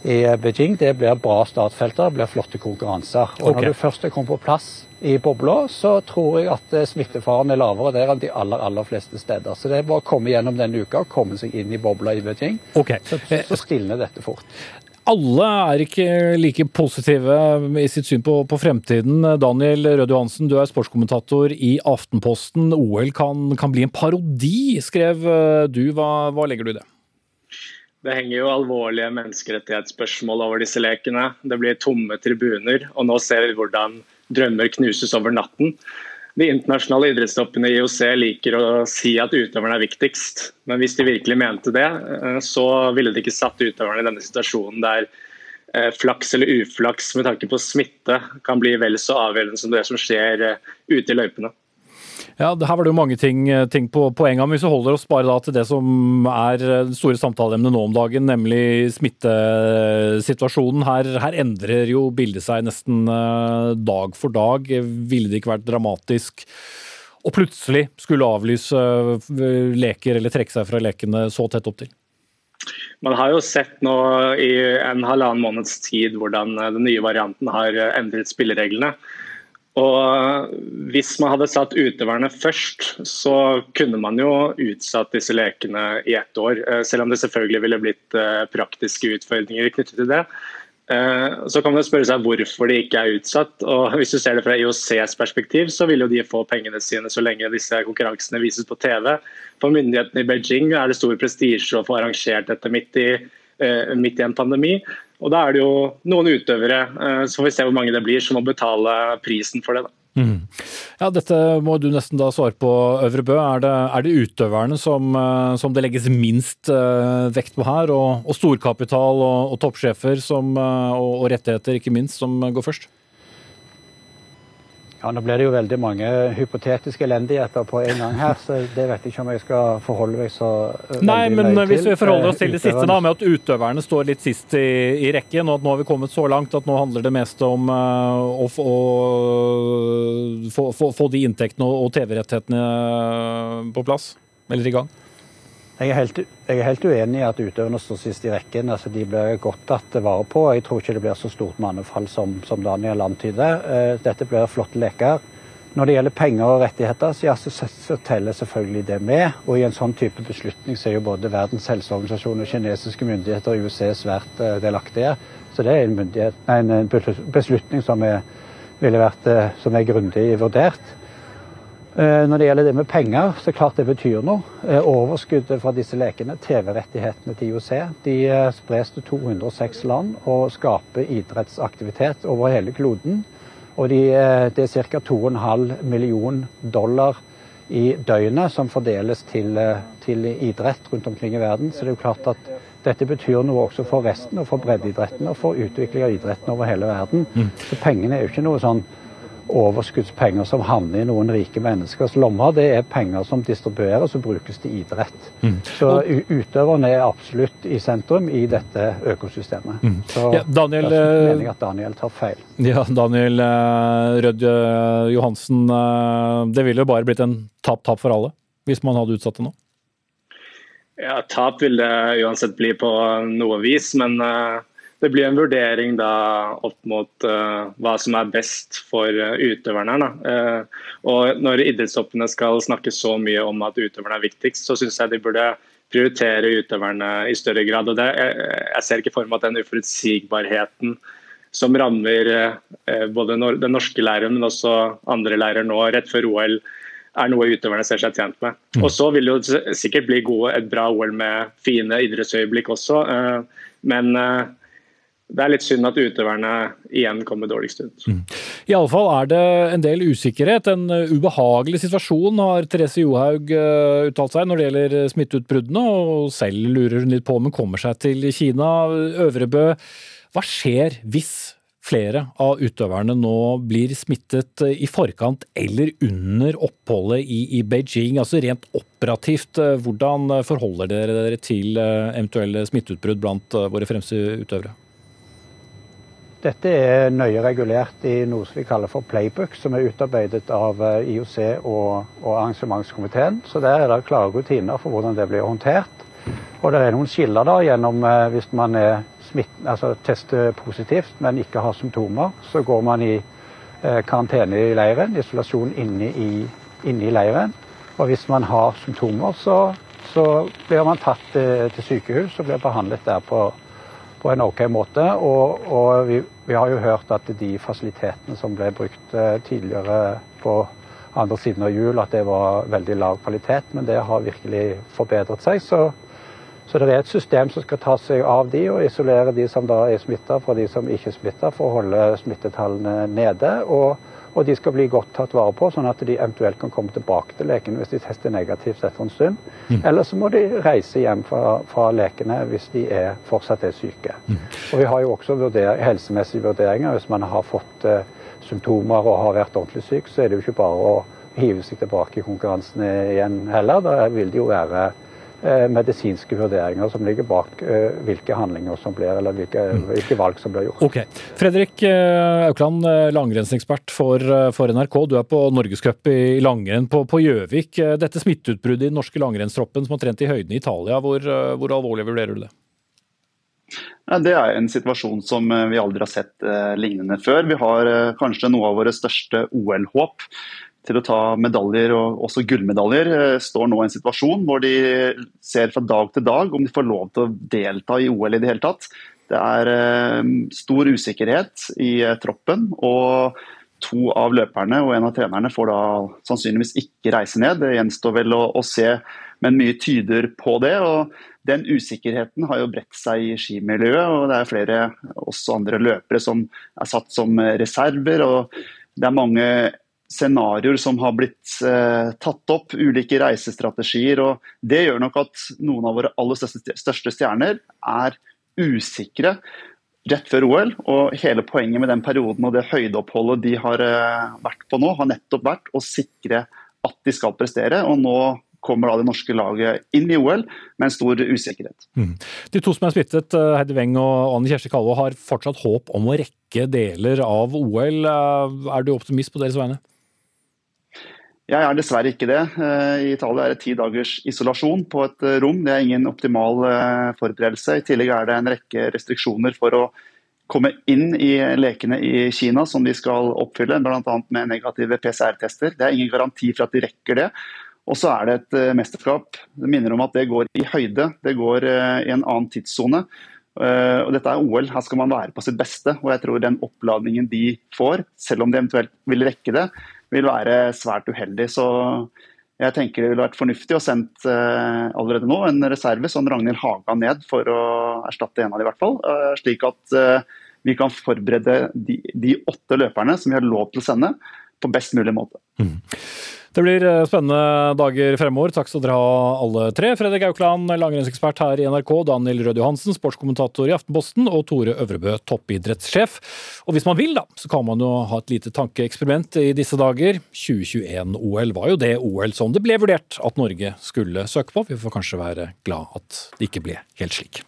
i Beijing. Det blir bra startfelter, det blir flotte konkurranser. Og okay. Når du først er kommet på plass i bobla, så tror jeg at eh, smittefaren er lavere der enn de aller aller fleste steder. Så det er bare å komme gjennom denne uka og komme seg inn i bobla i Beijing. Okay. Så, så stilner dette fort. Alle er ikke like positive i sitt syn på, på fremtiden. Daniel Rød Johansen, du er sportskommentator i Aftenposten. OL kan, kan bli en parodi, skrev du. Hva, hva legger du i det? Det henger jo alvorlige menneskerettighetsspørsmål over disse lekene. Det blir tomme tribuner, og nå ser vi hvordan drømmer knuses over natten. De internasjonale idrettstoppene i IOC liker å si at utøverne er viktigst. Men hvis de virkelig mente det, eh, så ville de ikke satt utøverne i denne situasjonen der eh, flaks eller uflaks med tanke på smitte kan bli vel så avgjørende som det som skjer eh, ute i løypene. Ja, Her var det jo mange ting, eh, ting på, på en gang. Hvis vi holder oss bare til det som er eh, det store samtaleemnet nå om dagen, nemlig smittesituasjonen. Her, her, endrer jo bildet seg nesten eh, dag for dag. Ville det ikke vært dramatisk å plutselig skulle avlyse leker eller trekke seg fra lekene så tett opp til? Man har jo sett nå i en halvannen måneds tid hvordan den nye varianten har endret spillereglene. Og Hvis man hadde satt utøverne først, så kunne man jo utsatt disse lekene i ett år. Eh, selv om det selvfølgelig ville blitt eh, praktiske utfordringer knyttet til det. Eh, så kan man spørre seg hvorfor de ikke er utsatt. og Hvis du ser det fra IOCs perspektiv, så vil jo de få pengene sine så lenge disse konkurransene vises på TV. For myndighetene i Beijing er det stor prestisje å få arrangert dette midt i, midt i en pandemi. Og Da er det jo noen utøvere, eh, så får vi se hvor mange det blir, som må betale prisen for det. Mm. Ja, Dette må du nesten da svare på, Øvrebø. Er det, er det utøverne som, eh, som, det legges minst uh, vekt på her? Og, og storkapital og, og toppsjefer som, og, og rettigheter, ikke minst, som går først? Ja, Nå blir det jo veldig mange hypotetiske elendigheter på en gang her, så det vet jeg ikke om jeg skal forholde meg så uh, Nei, men hvis vi forholder oss til det siste, da, med at utøverne står litt sist i, i, rekken, og at nå har vi kommet så langt at nå handler det mest om uh, å, få, få, få, få, de inntektene og TV-rettighetene på plass, eller i gang? Jeg er, helt, jeg er helt uenig i at utøverne står sist i rekken. Altså, de blir godt tatt vare på. Jeg tror ikke det blir så stort mannefall som, som Daniel antyder. Eh, dette blir flotte leker. Når det gjelder penger og rettigheter, så, ja, så, så, teller selvfølgelig det med. Og i en sånn type beslutning så er jo både Verdens helseorganisasjon og kinesiske myndigheter og UC svært uh, delaktige. Så det er en, nei, en beslutning som er, vært, uh, som er grundig vurdert. Eh, når det gjelder det med penger, så klart det betyr noe. Eh, overskuddet fra disse lekene, TV-rettighetene til IOC, de eh, spres til 206 land og skaper idrettsaktivitet over hele kloden. Og de, det er ca. 2,5 million dollar i døgnet som fordeles til, til, idrett rundt omkring i verden. Så det er jo klart at dette betyr noe også for resten, og for breddeidretten og for utvikling av idretten over hele verden. Mm. Så pengene er jo ikke noe sånn overskuddspenger som havner i noen rike menneskers lommer. Det er penger som distribueres og brukes til idrett. Mm. Så utøverne er absolutt i sentrum i dette økosystemet. Mm. Så ja, Daniel, det er mener at Daniel tar feil. Ja, Daniel uh, Rød Johansen, uh, det ville jo bare blitt en tap-tap for alle hvis man hadde utsatt det nå? Ja, Tap vil det uansett bli på noe vis, men uh, det blir en vurdering da opp mot uh, hva som er best for uh, utøverne. Uh, og Når idrettshoppene skal snakke så mye om at utøverne er viktigst, så syns jeg de burde prioritere utøverne i større grad. og det, jeg, jeg ser ikke for meg at den uforutsigbarheten som rammer både den norske læreren, men også andre lærere nå rett før OL, er noe utøverne ser seg tjent med. Mm. Og Så vil det jo sikkert bli gode, et bra OL med fine idrettsøyeblikk også, men det er litt synd at utøverne igjen kommer dårligst ut. Mm. Fall er det en del usikkerhet. En uh, ubehagelig situasjon har Therese Johaug uh, uttalt seg når det gjelder smitteutbruddene, og selv lurer hun litt på om hun kommer seg til Kina. Øvrebø, hva skjer hvis flere av utøverne nå blir smittet i forkant eller under oppholdet i, i Beijing? Altså rent operativt, hvordan forholder dere dere til eventuelle smitteutbrudd blant våre fremste utøvere? Dette er nøye regulert i noe som vi kaller for playbook, som er utarbeidet av eh, IOC og, og arrangementskomiteen. Så der er det klare rutiner for hvordan det blir håndtert. Og det er noen skiller da gjennom eh, hvis man er smitt, altså tester positivt, men ikke har symptomer. Så går man i eh, karantene i leiren, isolasjon inne i, inne i leiren. Og hvis man har symptomer, så, så blir man tatt eh, til sykehus og blir behandlet der på på en OK måte. Og, og vi, vi, har jo hørt at de fasilitetene som ble brukt eh, tidligere på andre siden av jul, at det var veldig lav kvalitet. Men det har virkelig forbedret seg. Så, så det er et system som skal ta seg av de og isolere de som da er smitta fra de som ikke er smitta, for å holde smittetallene nede. og og de skal bli godt tatt vare på, sånn at de eventuelt kan komme tilbake til lekene hvis de tester negativt etter en stund. Mm. Eller så må de reise hjem fra, fra lekene hvis de er, fortsatt er syke. Mm. Og Vi har jo også vurder, helsemessige vurderinger. Hvis man har fått uh, symptomer og har vært ordentlig syk, så er det jo ikke bare å hive seg tilbake i konkurransen igjen heller. Da vil det jo være medisinske vurderinger som ligger bak eh, hvilke handlinger som blir, eller hvilke, mm. hvilke valg som blir gjort. Ok. Fredrik eh, Aukland, langrennsekspert for, for, NRK. Du er på norgescup i langrenn på Gjøvik. Dette smitteutbruddet i den norske langrennstroppen som har trent i høyden i Italia, hvor, hvor alvorlig vurderer du det? Det er en situasjon som vi aldri har sett lignende før. Vi har kanskje noe av våre største OL-håp til å ta medaljer, og også gullmedaljer, eh, står nå i en situasjon hvor de ser fra dag til dag om de får lov til å delta i OL i det hele tatt. Det er eh, stor usikkerhet i eh, troppen. og To av løperne og en av trenerne får da sannsynligvis ikke reise ned. Det gjenstår vel å, å se, men mye tyder på det. og Den usikkerheten har jo bredt seg i skimiljøet. og Det er flere også andre løpere som er satt som reserver. og Det er mange scenarioer som har blitt eh, tatt opp, ulike reisestrategier. og Det gjør nok at noen av våre aller største, stjerner er usikre rett før OL. Og hele poenget med den perioden og det høydeoppholdet de har eh, vært på nå, har nettopp vært å sikre at de skal prestere. og nå kommer da det norske laget inn i OL med en stor usikkerhet. Mm. De to som er smittet, eh, Heidi Weng og Anne Kjersti Kalvå, har fortsatt håp om å rekke deler av OL. Eh, er du optimist på deres vegne? Jeg er dessverre ikke det. Eh, I Italia er det ti dagers isolasjon på et eh, rom. Det er ingen optimal eh, forberedelse. I tillegg er det en rekke restriksjoner for å komme inn i lekene i Kina som de skal oppfylle, bl.a. med negative PCR-tester. Det er ingen garanti for at de rekker det. Og så er det et mesterskap. Det minner om at det går i høyde. Det går i en annen tidssone. Og dette er OL, her skal man være på sitt beste. Og jeg tror den oppladningen de får, selv om de eventuelt vil rekke det, vil være svært uheldig. Så jeg tenker det ville vært fornuftig å sendt eh, allerede nå en reserve som Ragnhild Haga ned for å erstatte en av de i hvert fall. Uh, slik at eh, vi kan forberede de, de, åtte løperne som vi har lov til å sende, på best mulig måte. Mm. Det blir eh, spennende dager fremover. Takk skal dere ha alle tre. Fredrik Aukland, langrennsekspert her i NRK, Daniel Rød Johansen, sportskommentator i Aftenposten, og Tore Øvrebø, toppidrettssjef. Og hvis man vil, da, så kan man jo ha et lite tankeeksperiment i disse dager. 2021-OL var jo det OL som det ble vurdert at Norge skulle søke på. Vi får kanskje være glad at det ikke ble helt slik.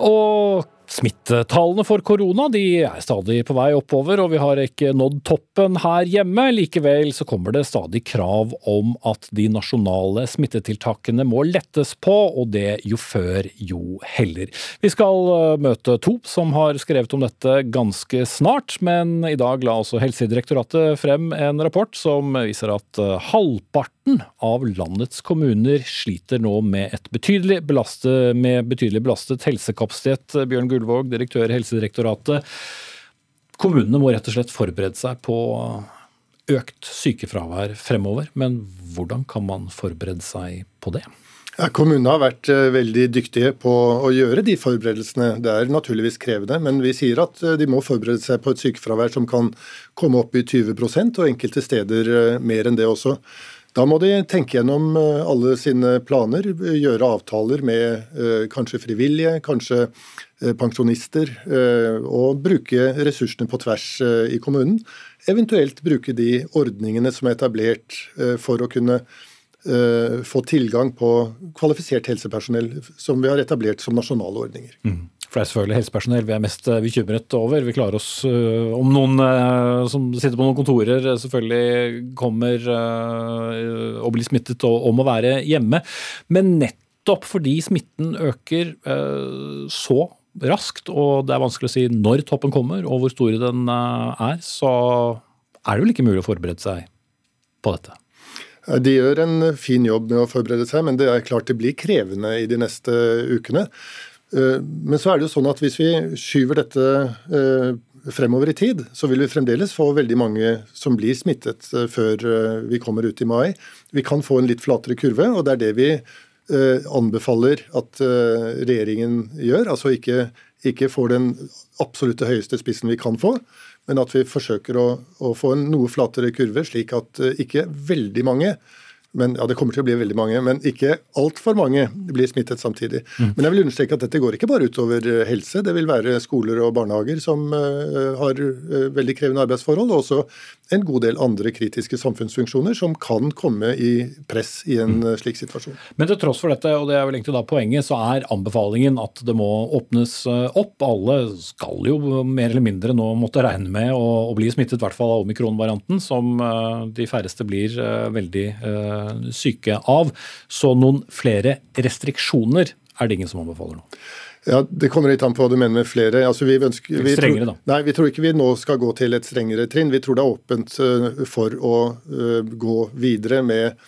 Og Smittetallene for korona de er stadig på vei oppover, og vi har ikke nådd toppen her hjemme. Likevel så kommer det stadig krav om at de nasjonale smittetiltakene må lettes på, og det jo før jo heller. Vi skal eh, møte to som har skrevet om dette ganske snart, men i dag la også Helsedirektoratet frem en rapport som viser at eh, halvparten av landets kommuner sliter nå med, et betydelig belastet, med betydelig belastet helsekapasitet. Bjørn Gullvåg, direktør i Helsedirektoratet. Kommunene må rett og slett forberede seg på økt sykefravær fremover. Men hvordan kan man forberede seg på det? Ja, kommunene har vært uh, veldig dyktige på å gjøre de forberedelsene. Det er naturligvis krevende, men vi sier at uh, de må forberede seg på et sykefravær som kan komme opp i 20% og enkelte steder uh, mer enn det også. Da må de tenke gjennom alle sine planer, gjøre avtaler med kanskje frivillige, kanskje Eh, pensjonister, eh, og bruke ressursene på tvers eh, i kommunen. Eventuelt bruke de ordningene som er etablert for å kunne få tilgang på kvalifisert helsepersonell, som vi har etablert som nasjonale ordninger. Mm. For det er selvfølgelig helsepersonell vi er mest bekymret over. Vi klarer oss om noen som sitter på noen kontorer selvfølgelig kommer og blir smittet og må være hjemme. Men nettopp fordi smitten øker så raskt, og det er vanskelig å si når toppen kommer og hvor stor den eh, er, så er det vel ikke mulig å forberede seg på dette? De gjør en fin jobb med å forberede seg, men det er klart det blir krevende i de neste ukene. Eh, men så er det jo sånn at hvis vi skyver dette eh, fremover i tid, så vil vi fremdeles få veldig mange som blir smittet før vi kommer ut i mai. Vi kan få en litt flatere kurve, og det er det vi Eh, anbefaler at eh, regjeringen gjør. Altså ikke, ikke får den absolutte høyeste spissen vi kan få, men at vi forsøker å, å få en noe flatere kurve, slik at eh, ikke veldig mange men ja, det kommer til å bli veldig mange, men ikke altfor mange blir smittet samtidig. Mm. Men jeg vil understreke at dette går ikke bare utover eh, helse. Det vil være skoler og barnehager som uh, har uh, veldig krevende arbeidsforhold, og også en god del andre kritiske samfunnsfunksjoner som kan komme i press i en uh, slik situasjon. Men til tross for dette, og det er vel egentlig da poenget, så er anbefalingen at det må åpnes opp. Alle skal jo mer eller mindre nå måtte regne med å, å bli smittet, i hvert fall av omikron-varianten, som de færreste blir veldig syke av. Så noen flere restriksjoner er det ingen som anbefaler nå. Ja, Det kommer litt an på hva du mener med flere. Altså, vi ønsker, vi strengere, da. Nei, Vi tror ikke vi nå skal gå til et strengere trinn. Vi tror det er åpent uh, for å uh, gå videre med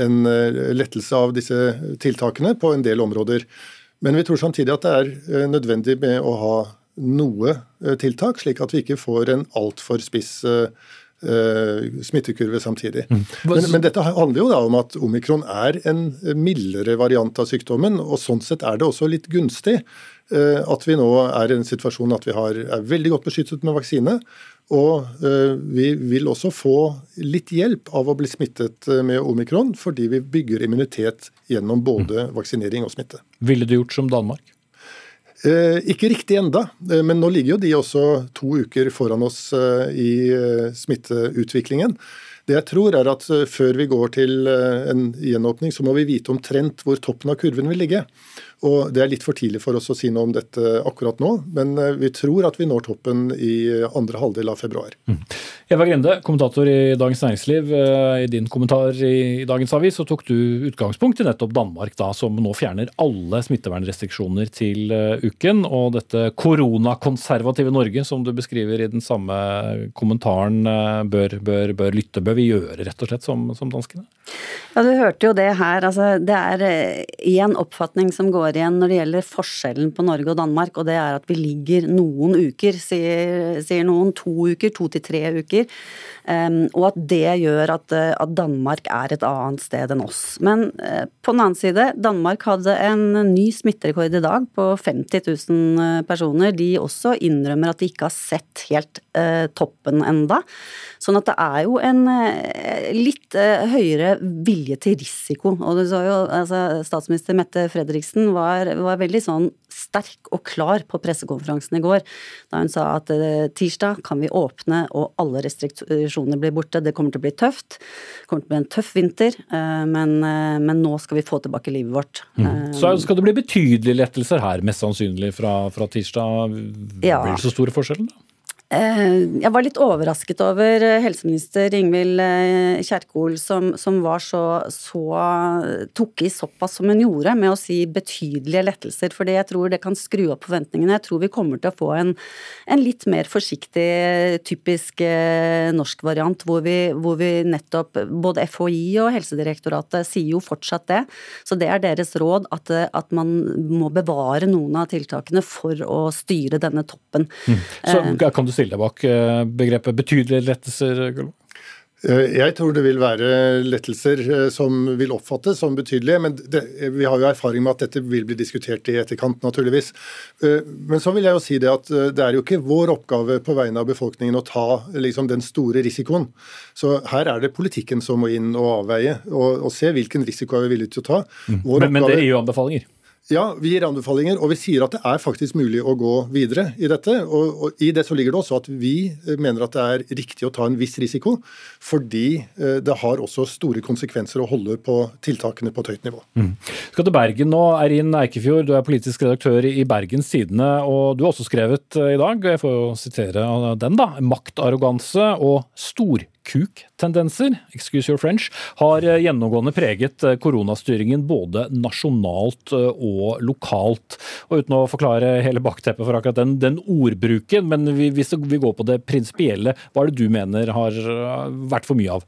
en uh, lettelse av disse tiltakene på en del områder. Men vi tror samtidig at det er nødvendig med å ha noe tiltak, slik at vi ikke får en altfor spiss smittekurve samtidig. Mm. Men, men, dette handler jo da om at omikron er en mildere variant av sykdommen, og sånn sett er det også litt gunstig uh, at vi nå er i en situasjon at vi har, er veldig godt beskyttet med vaksine. Og uh, vi vil også få litt hjelp av å bli smittet med omikron, fordi vi bygger immunitet gjennom både mm. vaksinering og smitte. Ville du gjort som Danmark? Eh, ikke riktig enda, eh, men nå ligger jo de også to uker foran oss eh, i smitteutviklingen. Det jeg tror er at Før vi går til en gjenåpning, så må vi vite omtrent hvor toppen av kurven vil ligge. Og Det er litt for tidlig for oss å si noe om dette akkurat nå, men eh, vi tror at vi når toppen i andre halvdel av februar. Mm. Eva Grende, kommentator i Dagens Næringsliv. Eh, I din kommentar i Dagens Avis så tok du utgangspunkt i nettopp Danmark, da, som nå fjerner alle smittevernrestriksjoner til eh, uken. Og dette koronakonservative Norge, som du beskriver i den samme kommentaren, bør, bør, bør lytte. Bør vi gjøre rett og slett som, som danskene? Ja, Du hørte jo det her. altså Det er én oppfatning som går igjen når det gjelder forskjellen på Norge og Danmark, og det er at vi ligger noen uker, sier, sier noen. To uker, to til tre uker. Og at det gjør at, at, Danmark er et annet sted enn oss. Men uh, på den annen side, Danmark hadde en ny smitterekord i dag på 50 000 personer. De også innrømmer at de ikke har sett helt toppen enda. Sånn at det er jo en litt høyere vilje til risiko. Og du så jo, altså, Statsminister Mette Fredriksen var, var veldig sånn sterk og klar på pressekonferansen i går, da hun sa at tirsdag kan vi åpne og alle restriksjoner blir borte. Det kommer til å bli tøft. Det kommer til å bli en tøff vinter, men, men nå skal vi få tilbake livet vårt. Mm. Så skal det bli betydelige lettelser her, mest sannsynlig fra, fra tirsdag. Ja. Blir det så store forskjeller, da? Eh, jeg var litt overrasket over eh, helseminister Ingvild eh, Kjerkol, som, som var så, så tok i såpass som hun gjorde, med å si betydelige lettelser. For jeg tror det kan skru opp forventningene. Jeg tror vi kommer til å få en, en litt mer forsiktig, typisk norsk variant, hvor vi, hvor vi, nettopp Både FHI og Helsedirektoratet sier jo fortsatt det. Så det er deres råd at, at man må bevare noen av tiltakene for å styre denne toppen. Mm. Så kan du stille deg bak eh, begrepet betydelige lettelser? Eh, jeg tror det vil være lettelser eh, som vil oppfattes som betydelige. Men det, vi har jo erfaring med at dette vil bli diskutert i etterkant, naturligvis. Men så vil jeg jo si det at det er jo ikke vår oppgave på vegne av befolkningen å ta liksom, den store risikoen. Så her er det politikken som må inn og avveie, og, og se hvilken risiko er vi villige til å ta. Vår Men, men det er jo anbefalinger? Ja, vi gir anbefalinger, og vi sier at det er faktisk mulig å gå videre i dette. Og, og I det så ligger det også at vi eh, mener at det er riktig å ta en viss risiko, fordi eh, det har også store konsekvenser å holde på tiltakene på et høyt nivå. Mm. Skal til Bergen nå, Eirin Eikefjord, du er politisk redaktør i Bergens Tidende, og du har også skrevet eh, i dag, jeg får jo sitere den, da, maktarroganse og stor kuk-tendenser, excuse your French, har eh, gjennomgående preget eh, koronastyringen både nasjonalt eh, og lokalt. Og Uten å forklare hele bakteppet for akkurat den, den ordbruken, men hvis vi går på det prinsipielle, hva er det du mener har vært for mye av?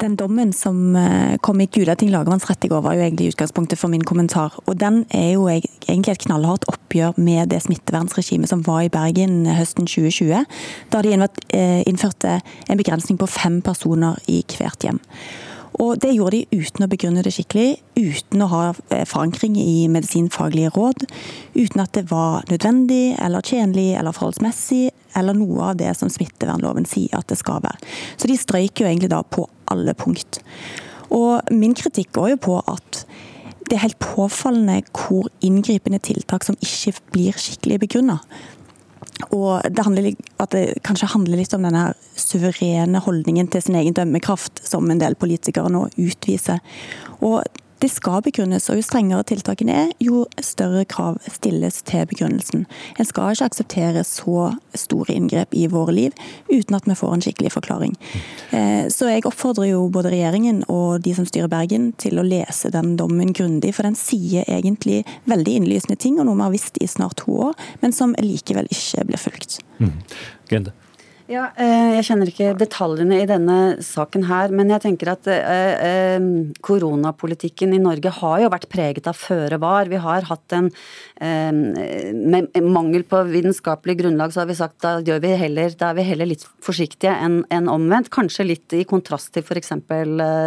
Den dommen som eh, kom i Gulating lagmannsrett i går, var jo egentlig utgangspunktet for min kommentar. Og den er jo egentlig et knallhardt oppgjør med det smittevernregimet som var i Bergen høsten 2020. Da de eh, innførte en begrensning på fem personer i hvert hjem. Og Det gjorde de uten å begrunne det skikkelig, uten å ha eh, forankring i medisinfaglige råd, uten at det var nødvendig eller tjenlig eller forholdsmessig, eller noe av det som smittevernloven sier at det skal være. Så de strøyker jo egentlig da på alle punkt. Og Min kritikk går jo på at det er helt påfallende hvor inngripende tiltak som ikke blir skikkelig begrunna. Og det handler, at det kanskje handler litt om denne suverene holdningen til sin egen dømmekraft som en del politikere nå utviser. Og det skal begrunnes, og jo strengere tiltakene er, jo større krav stilles til begrunnelsen. En skal ikke akseptere så store inngrep i våre liv uten at vi får en skikkelig forklaring. Eh, så jeg oppfordrer jo både regjeringen og de som styrer Bergen til å lese den dommen grundig, for den sier egentlig veldig innlysende ting, og noe vi har visst i snart to år, men som likevel ikke blir fulgt. Mm. Gende. Ja, eh, Jeg kjenner ikke detaljene i denne saken her, men jeg tenker at eh, eh, koronapolitikken i Norge har jo vært preget av føre var. Vi har hatt en Med mangel på vitenskapelig grunnlag så har vi sagt da, vi heller, da er vi heller litt forsiktige enn en omvendt. Kanskje litt i kontrast til f.eks.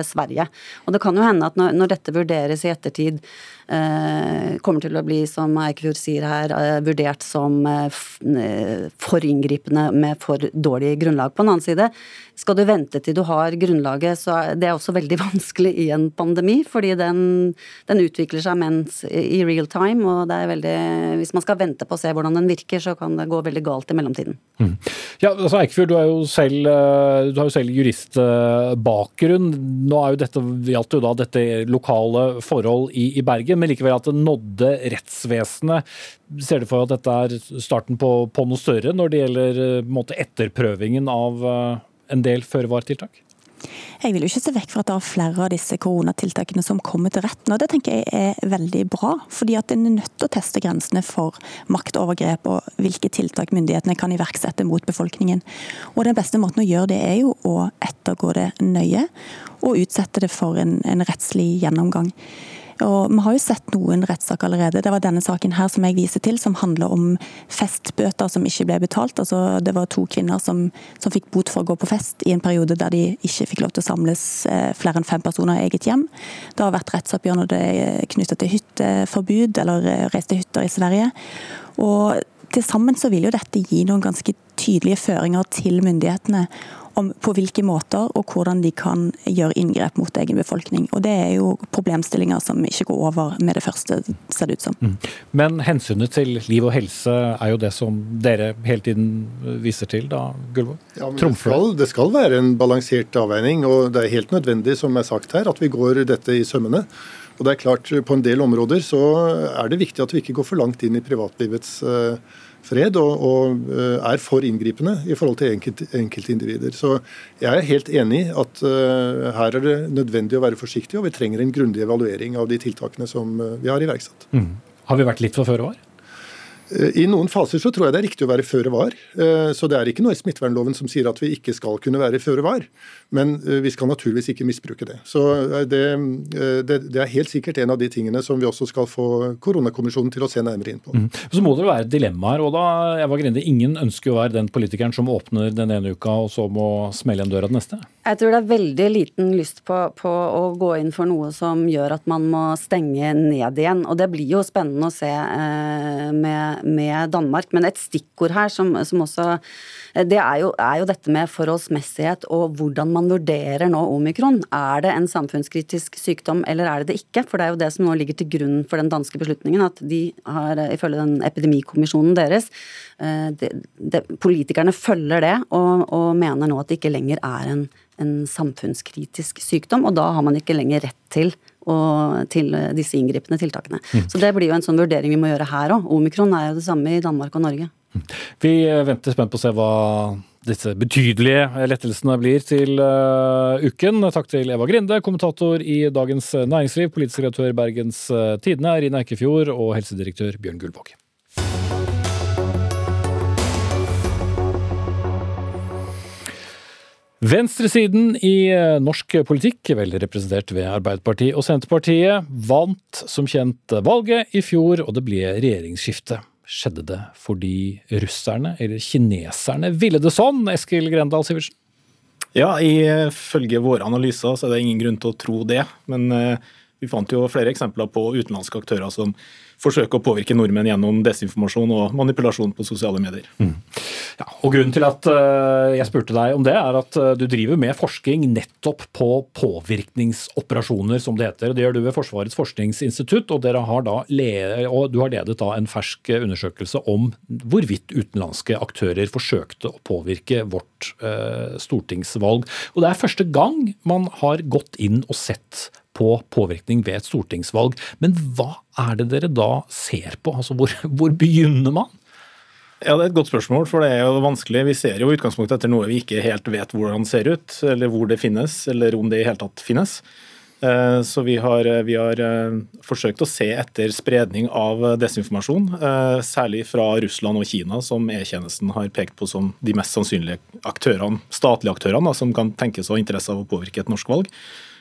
Sverige. Og det kan jo hende at når, når dette vurderes i ettertid kommer til å bli, som Eikefjord sier her, vurdert som for inngripende med for dårlig grunnlag. På den annen side, skal du vente til du har grunnlaget, så er det også veldig vanskelig i en pandemi. Fordi den, den utvikler seg mens i real time, og det er veldig Hvis man skal vente på å se hvordan den virker, så kan det gå veldig galt i mellomtiden. Mm. Ja, altså Eikefjord, du, er jo selv, du har jo selv juristbakgrunn. Nå er jo dette, gjaldt jo da dette lokale forhold i, i Bergen men likevel at det nådde rettsvesenet. Ser du for at dette er starten på, på noe større når det gjelder eh, måte, etterprøvingen av eh, en del føre-var-tiltak? Jeg vil jo ikke se vekk fra at det er flere av disse koronatiltakene som kommer til retten. og Det tenker jeg er veldig bra. fordi at En er nødt til å teste grensene for maktovergrep og hvilke tiltak myndighetene kan iverksette mot befolkningen. Og Den beste måten å gjøre det er jo å ettergå det nøye og utsette det for en, en rettslig gjennomgang. Og Vi har jo sett noen rettssaker allerede. Det var denne saken her som jeg viser til, som handler om festbøter som ikke ble betalt. Altså, det var to kvinner som, som, fikk bot for å gå på fest i en periode der de ikke fikk lov til å samles eh, flere enn fem personer i eget hjem. Det har vært rettsoppgjør når det er knyttet til hytteforbud eller eh, reiste hytter i Sverige. Og til sammen så vil jo dette gi noen ganske tydelige føringer til myndighetene om på hvilke måter og hvordan de kan gjøre inngrep mot egen befolkning. Og Det er jo problemstillinger som ikke går over med det første, ser det ut som. Mm. Men hensynet til liv og helse er jo det som dere hele tiden viser til, da, Gullvåg? Ja, det skal, det skal være en balansert avveining, og det er helt nødvendig, som er sagt her, at vi går dette i sømmene. Og det er klart, På en del områder så er det viktig at vi ikke går for langt inn i privatlivets uh, fred og, og, eh, er for inngripende i forhold til enkelt, enkeltindivider. Så jeg er helt enig i at uh, her er det nødvendig å være forsiktig, og vi trenger en grundig evaluering av de tiltakene som uh, vi har iverksatt. Mm. Har vi vært litt for føre var? Eh, I noen faser så tror jeg det er riktig å være føre var. Eh, så det er ikke noe i smittevernloven som sier at vi ikke skal kunne være føre var. Men eh, vi skal naturligvis ikke misbruke det. Så det, det, det, er helt sikkert en av de tingene som vi også skal få koronakommisjonen til å se nærmere inn på. Mm. Så må det være dilemmaer. Og da, Eva Grinde, ingen ønsker å være den politikeren som åpner den ene uka og så må smelle igjen døra den neste? Jeg tror det er veldig liten lyst på, på å gå inn for noe som gjør at man må stenge ned igjen. Og det blir jo spennende å se eh, med med Danmark. Men et stikkord her som, som også det er jo, er jo, dette med forholdsmessighet og hvordan man vurderer nå omikron. Er det en samfunnskritisk sykdom eller er det det ikke? For det er jo det som nå ligger til grunn for den danske beslutningen, at de har, ifølge den epidemikommisjonen deres, de, det, det, politikerne følger det og, og, mener nå at det ikke lenger er en, en samfunnskritisk sykdom, og da har man ikke lenger rett til og til disse inngripende tiltakene. Mm. Så det blir jo en sånn vurdering vi må gjøre her òg. Omikron er jo det samme i Danmark og Norge. Mm. Vi venter spent på å se hva disse betydelige lettelsene blir til uh, uken. Takk til Eva Grinde, kommentator i Dagens Næringsliv, politisk redaktør Bergens uh, Tidende, Rina Eikefjord og helsedirektør Bjørn Gullvåg. Venstresiden i eh, norsk politikk, vel representert ved Arbeiderpartiet og Senterpartiet, vant som kjent valget i fjor, og det ble regjeringsskifte. Skjedde det fordi russerne, eller kineserne, ville det sånn, Eskil Grendal Sivertsen? Ja, ifølge våre analyser så er det ingen grunn til å tro det. Men eh, vi fant jo flere eksempler på utenlandske aktører som forsøker å påvirke nordmenn gjennom desinformasjon og manipulasjon på sosiale medier. Mm. Ja, og Grunnen til at uh, jeg spurte deg om det, er at uh, du driver med forskning nettopp på påvirkningsoperasjoner, som det heter. Det gjør du ved Forsvarets forskningsinstitutt, og, har og du har ledet en fersk undersøkelse om hvorvidt utenlandske aktører forsøkte å påvirke vårt uh, stortingsvalg. Og Det er første gang man har gått inn og sett på påvirkning ved et stortingsvalg. Men hva er det dere da ser på? Altså, hvor, hvor begynner man? Ja, Det er et godt spørsmål, for det er jo vanskelig. Vi ser jo utgangspunktet etter noe vi ikke helt vet hvordan ser ut, eller hvor det finnes, eller om det i hele tatt finnes. Eh, så vi har, vi har, eh, forsøkt å se etter spredning av desinformasjon, eh, særlig fra Russland og Kina, som E-tjenesten har pekt på som de mest sannsynlige aktørene, statlige aktørene som kan tenkes å ha interesse av å påvirke et norsk valg.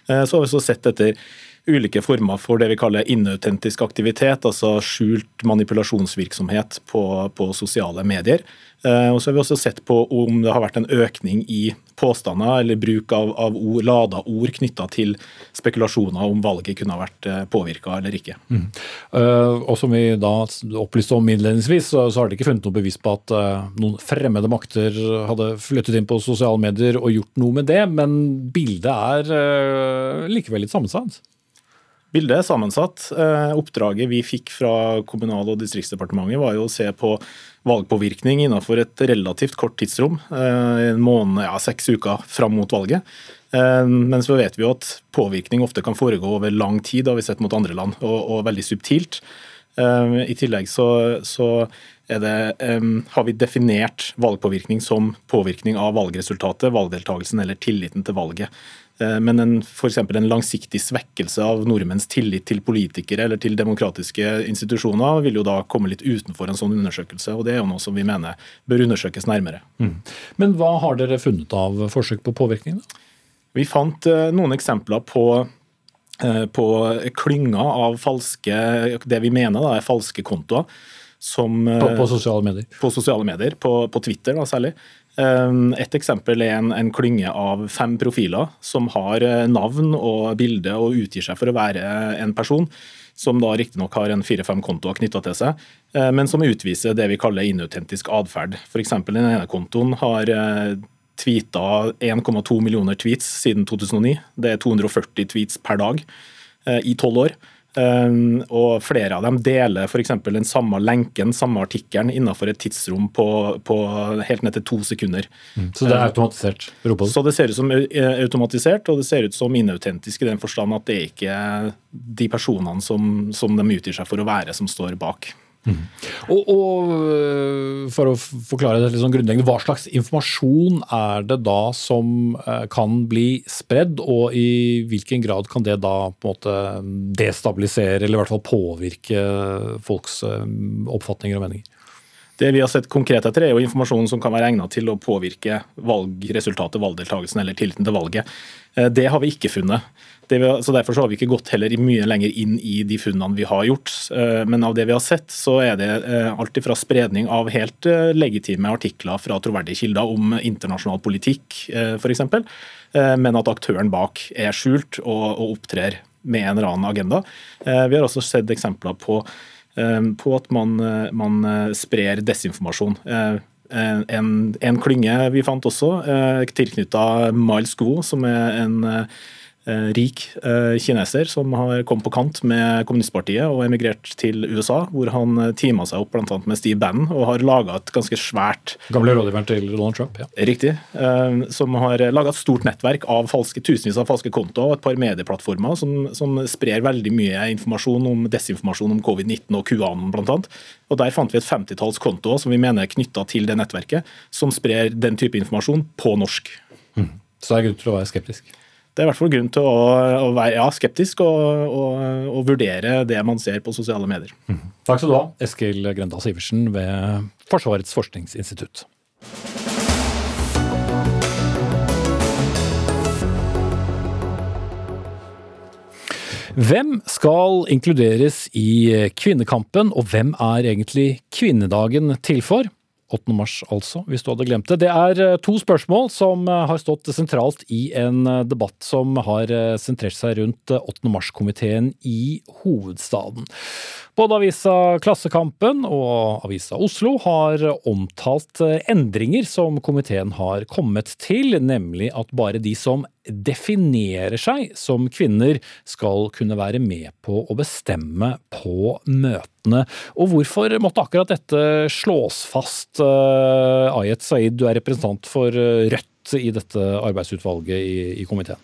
Eh, så har vi så sett etter ulike former for det vi kaller inautentisk aktivitet, altså skjult manipulasjonsvirksomhet på, på sosiale medier. Eh, og så har vi også sett på om det har vært en økning i påstander eller bruk av, av ord, lada ord knytta til spekulasjoner om valget kunne ha vært eh, påvirka eller ikke. Mm. Uh, og som vi da opplyste om innledningsvis, så, har de ikke funnet noe bevis på at noen fremmede makter hadde flyttet inn på sosiale medier og gjort noe med det, men bildet er likevel litt sammensatt? Bildet er sammensatt. Oppdraget vi fikk fra Kommunal- og distriktsdepartementet var jo å se på valgpåvirkning innenfor et relativt kort tidsrom, eh, en måned, ja, seks uker fram mot valget. Eh, men så vet vi jo at påvirkning ofte kan foregå over lang tid, har vi sett mot andre land, og, og veldig subtilt. Eh, I tillegg så, så det, har vi definert valgpåvirkning som påvirkning av valgresultatet, valgdeltakelsen eller tilliten til valget. Eh, men en, for en langsiktig svekkelse av nordmenns tillit til politikere eller til demokratiske institusjoner vil jo da komme litt utenfor en sånn undersøkelse. og Det er jo noe som vi mener bør undersøkes nærmere. Mm. Men hva har dere funnet av forsøk på påvirkning? da? Vi fant eh, noen eksempler på på klynger av falske, det vi mener da, er falske kontoer. Som, på, på, sosiale medier? På sosiale medier, på, på Twitter da, særlig. Et eksempel er en, en, klynge av fem profiler som har navn og bilde og utgir seg for å være en person som da riktignok har en fire-fem kontoer knytta til seg, eh, men som utviser det vi kaller inautentisk atferd. F.eks. den ene kontoen har eh, tweeta 1,2 millioner tweets siden 2009. Det er 240 tweets per dag eh, i tolv år. Um, og flere av dem deler f.eks. den samme lenken, samme artikkelen, innenfor et tidsrom på, på, helt ned til to sekunder. Mm. Så det er automatisert? Robot. så det ser ut som automatisert, og det ser ut som inautentisk i den forstand at det er ikke de personene som, som de utgir seg for å være, som står bak. Mm. Og, og, øh, For å forklare det litt sånn grunnleggende, hva slags informasjon er det da som øh, kan bli spredd, og i hvilken grad kan det da på en måte destabilisere, eller i hvert fall påvirke folks øh, oppfatninger og meninger? Det vi har sett konkret etter, er jo informasjon som kan være egnet til å påvirke valgresultatet, valgdeltakelsen eller tilliten til valget. Det har vi ikke funnet. Vi, så Derfor så har vi ikke gått heller mye lenger inn i de funnene vi har gjort. Eh, men av det vi har sett, så er det eh, alt fra spredning av helt eh, legitime artikler fra troverdige kilder om internasjonal politikk f.eks., men at aktøren bak er skjult og, og opptrer med en eller annen agenda. Vi har også sett eksempler på, på at man, man, sprer desinformasjon. En, en, klynge vi fant også, tilknytta Miles Goe, som er en Eh, rik eh, kineser som har kommet på kant med kommunistpartiet og emigrert til USA, hvor han eh, teama seg opp bl.a. med Steve Bannon og har laga et ganske svært Gamle rådgiveren til Donald Trump, ja. Riktig. Som har laga et stort nettverk av falske, tusenvis av falske kontoer og et par medieplattformer som, som sprer veldig mye informasjon om desinformasjon om covid-19 og QAnon bl.a. Og Der fant vi et femtitalls kontoer som vi mener er knytta til det nettverket, som sprer den type informasjon på norsk. Mm. Så det er grunn til å være skeptisk? Det er i hvert fall grunn til å, å være ja, skeptisk og, og, og, vurdere det man ser på sosiale medier. Mm. Takk skal du ha, Eskil Grendal Sivertsen ved Forsvarets forskningsinstitutt. Hvem skal inkluderes i kvinnekampen, og hvem er egentlig kvinnedagen til for? 8. mars, altså, hvis du hadde glemt det. Det er eh, to spørsmål som eh, har stått sentralt i en eh, debatt som har sentrert seg rundt 8. mars-komiteen i hovedstaden. Både avisa Klassekampen og avisa Oslo har omtalt endringer som komiteen har kommet til, nemlig at bare de som definerer seg som kvinner, skal kunne være med på å bestemme på møtene. Og hvorfor måtte akkurat dette slås fast? Uh, Ayet Saeed, du er representant for eh, Rødt i dette arbeidsutvalget i, i komiteen.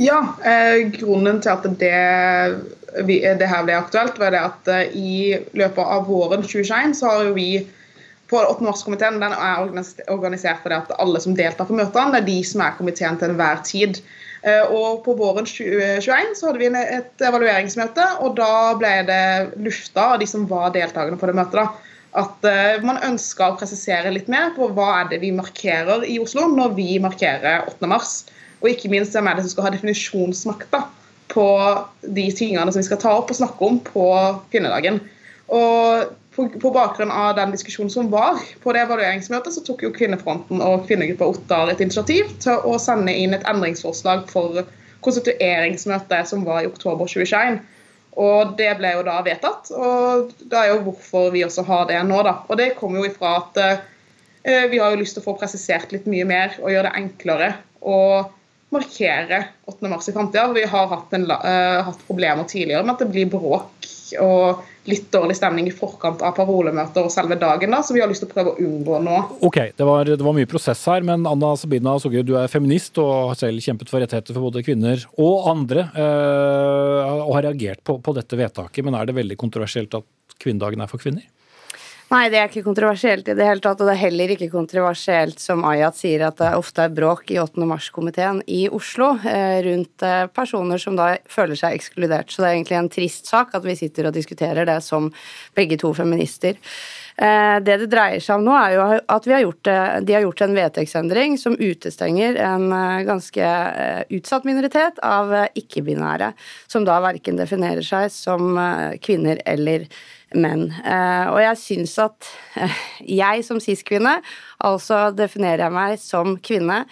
Ja, eh, grunnen til at det, det, her ble aktuelt, var det at eh, i løpet av våren 2021 så har jo vi på 8. mars-komiteen den er organisert for det at alle som deltar på møtene, det er de som er komiteen til enhver tid. Eh, og På våren 2021 så hadde vi et evalueringsmøte, og da ble det lufta av de som var deltakerne på det møtet, da, at uh, man ønska å presisere litt mer på hva er det vi markerer i Oslo når vi markerer 8. mars. Og ikke minst hvem er det som skal ha definisjonsmakta på de tingene som vi skal ta opp og snakke om på kvinnedagen. Og på, på, bakgrunn av den diskusjonen som var på det evalueringsmøtet, så tok jo Kvinnefronten og Kvinnegruppa Ottar et initiativ til å sende inn et endringsforslag for konstitueringsmøtet som var i oktober 2021. Og det ble jo da vedtatt, og det er jo hvorfor vi også har det nå. da. Og det kommer jo ifra at uh, vi har jo lyst til å få presisert litt mye mer og gjøre det enklere å markere 8. mars i framtida. Vi har hatt, en, uh, hatt problemer tidligere med at det blir bråk og litt dårlig stemning i forkant av parolemøter og selve dagen, da, så vi har lyst til å prøve å unngå nå. Ok, det var, det var mye prosess her, men Anna Sabina Sogge, du er feminist og har selv kjempet for rettigheter for både kvinner og andre, uh, og har reagert på, på dette vedtaket. Men er det veldig kontroversielt at kvinnedagen er for kvinner? Nei, det er ikke kontroversielt i det hele tatt. Og det er heller ikke kontroversielt, som Ayat sier, at det ofte er bråk i 8. mars-komiteen i Oslo eh, rundt eh, personer som da føler seg ekskludert. Så det er egentlig en trist sak at vi sitter og diskuterer det som begge to feminister. Eh, det det dreier seg om nå, er jo at har gjort, de har gjort en vedtektsendring som utestenger en ganske utsatt minoritet av ikke-binære, som da verken definerer seg som kvinner eller menn. Og jeg syns at jeg som cis-kvinne Altså definerer jeg meg som kvinne,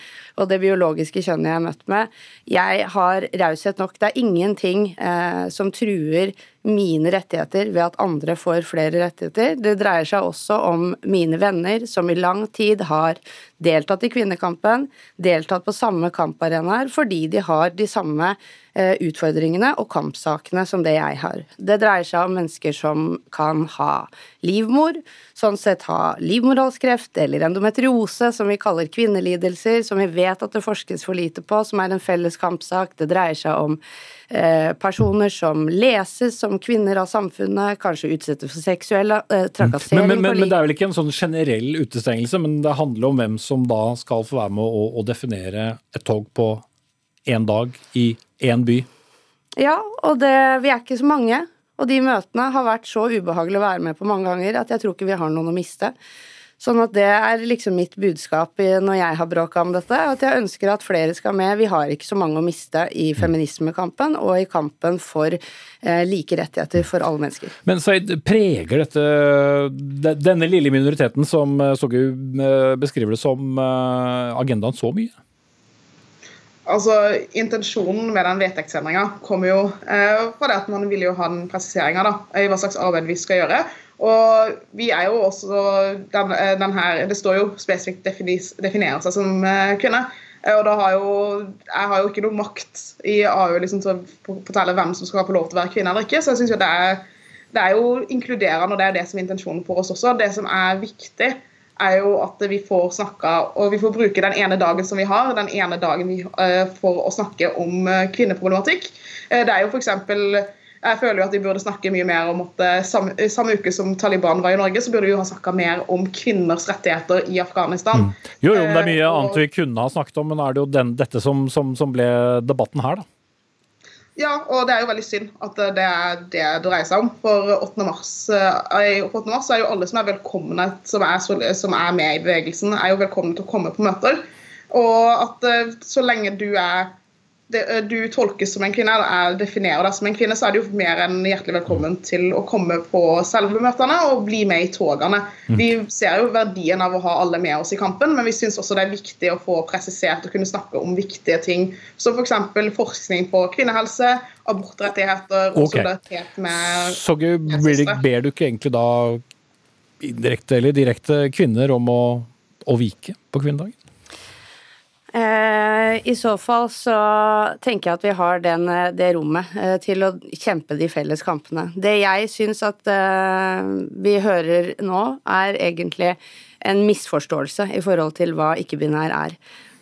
og det biologiske kjønnet jeg er møtt med. Jeg har raushet nok. Det er ingenting eh, som truer mine rettigheter ved at andre får flere rettigheter. Det dreier seg også om mine venner som i lang tid har deltatt i kvinnekampen, deltatt på samme kamparenaer fordi de har de samme eh, utfordringene og kampsakene som det jeg har. Det dreier seg om mennesker som kan ha livmor, sånn sett ha livmorhalskreft eller endometriose, som vi kaller kvinnelidelser, som vi vet at det forskes for lite på, som er en felles kampsak. Det dreier seg om eh, personer som leses som kvinner av samfunnet, kanskje utsettes for seksuell eh, trakassering. Men, men, men, men, det er vel ikke en sånn generell utestengelse, men det handler om hvem som da skal få være med å, å definere et tog på én dag i én by? Ja, og det, vi er ikke så mange. Og de møtene har vært så ubehagelige å være med på mange ganger at jeg tror ikke vi har noen å miste. Sånn at det er liksom mitt budskap når jeg har bråka om dette, at jeg ønsker at flere skal med. Vi har ikke så mange å miste i feminismekampen og i kampen for eh, like rettigheter for alle mennesker. Men Said, preger dette denne lille minoriteten som eh, eh, beskriver det som, agendaen så mye? Altså, Intensjonen med den vedtektsendringa kommer jo eh, fra det at man vil jo ha den presiseringa i hva slags arbeid vi skal gjøre. Og vi er jo også den, eh, den her, Det står jo spesifikt definere seg som eh, kvinne. Eh, og da har jo, Jeg har jo ikke noe makt i AU liksom, til å fortelle hvem som skal få lov til å være kvinne eller ikke. Så jeg synes jo det er, det er jo inkluderende, og det er det som er intensjonen for oss også. Det som er viktig, er jo at vi får snakka og vi får bruke den ene dagen som vi har, den ene dagen vi, uh, for å snakke om uh, kvinneproblematikk. Uh, det er jo f.eks. Jeg føler jo at vi burde snakke mye mer om at samme, samme, uke som Taliban var i Norge, så burde vi jo ha snakka mer om kvinners rettigheter i Afghanistan. Mm. Jo, jo, det er mye annet vi kunne ha snakket om, men er det jo den, dette som, som, som ble debatten her, da? Ja, og det er jo veldig synd at det er det det dreier seg om. For 8. mars, på 8. mars er jo alle som er velkomne, som er, som er, med i bevegelsen, er jo velkomne til å komme på møter. Og at eh, så lenge du er det, du tolkes som en kvinne, eller definerer deg som en kvinne, så er du jo mer enn hjertelig velkommen til å komme på selve møtene og bli med i togene. Mm. Vi ser jo verdien av å ha alle med oss i kampen, men vi syns også det er viktig å få presisert og kunne snakke om viktige ting, som f.eks. For forskning på kvinnehelse, abortrettigheter og okay. solidaritet med Så ber du ikke egentlig da indirekte eller direkte kvinner om å, å vike på kvinnedagen? Eh, I så fall så tenker jeg at vi har den, eh, det rommet eh, til å kjempe de felles kampene. Det jeg syns at vi hører nå, er egentlig en misforståelse i forhold til hva ikke-binær er.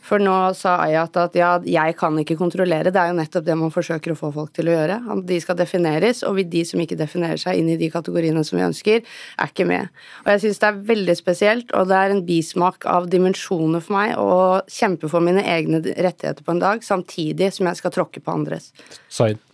For nå sa Ayat at ja, jeg kan ikke kontrollere. Det er jo nettopp det man forsøker å få folk til å gjøre. De skal defineres, og de som ikke definerer seg inn i de kategoriene som vi ønsker, er ikke med. Og jeg syns det er veldig spesielt, og det er en bismak av dimensjoner for meg å kjempe for mine egne rettigheter på en dag, samtidig som jeg skal tråkke på andres. Said.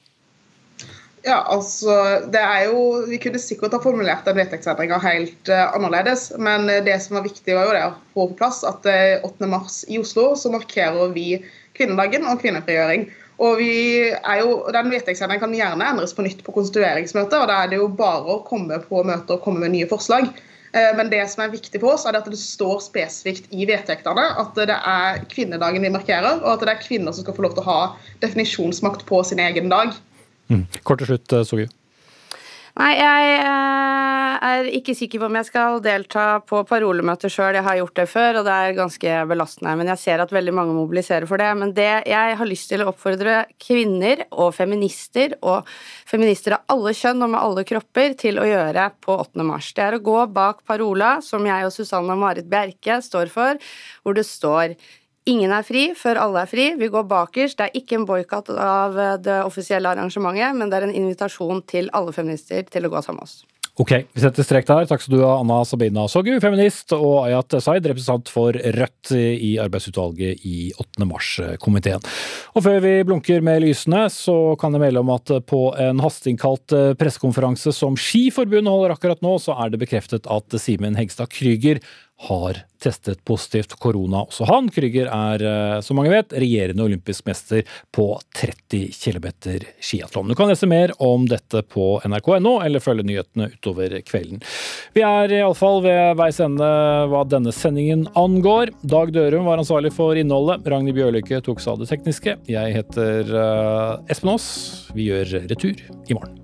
Ja, altså, det er jo, Vi kunne sikkert ha formulert den vedtektsendringa helt uh, annerledes, men det som var viktig, var jo det å få på plass at uh, 8.3 i Oslo så markerer vi kvinnedagen og kvinnefrigjøring. Og vi er jo, Den vedtektsendringen kan gjerne endres på nytt på konstitueringsmøtet, og da er det jo bare å komme på møter og komme med nye forslag. Uh, men det som er viktig for oss, er at det står spesifikt i vedtektene at det er kvinnedagen vi markerer, og at det er kvinner som skal få lov til å ha definisjonsmakt på sin egen dag. Mm. Kort til slutt, eh, Sogi. Nei, jeg eh, er ikke sikker på om jeg skal delta på parolemøter sjøl. Jeg har gjort det før, og det er ganske belastende. Men jeg ser at veldig mange mobiliserer for det. Men det jeg har lyst til å oppfordre kvinner og feminister, og feminister av alle kjønn og med alle kropper, til å gjøre på 8. mars, det er å gå bak parola, som jeg og Susanne Marit Bjerke står for, hvor det står Ingen er fri før alle er fri. Vi går bakerst. Det er ikke en boikott av det offisielle arrangementet, men det er en invitasjon til alle feminister til å gå sammen med oss. Ok, vi setter strek der. Takk skal du ha, Anna Sabina Soggu, feminist, og Ayat Zaid, representant for Rødt i arbeidsutvalget i 8. mars-komiteen. Og før vi blunker med lysene, så kan jeg melde om at på en hasteinnkalt pressekonferanse som Skiforbundet holder akkurat nå, så er det bekreftet at Simen Hegstad Krüger har testet positivt korona. Også han, Krüger, er eh, som mange vet regjerende olympisk mester på 30 km skiatlon. Du kan lese mer om dette på nrk.no, eller følge nyhetene utover kvelden. Vi er iallfall ved veis ende hva denne sendingen angår. Dag Dørum var ansvarlig for innholdet. Ragnhild Bjørlykke tok seg av det tekniske. Jeg heter uh, Espen Aas. Vi gjør retur i morgen.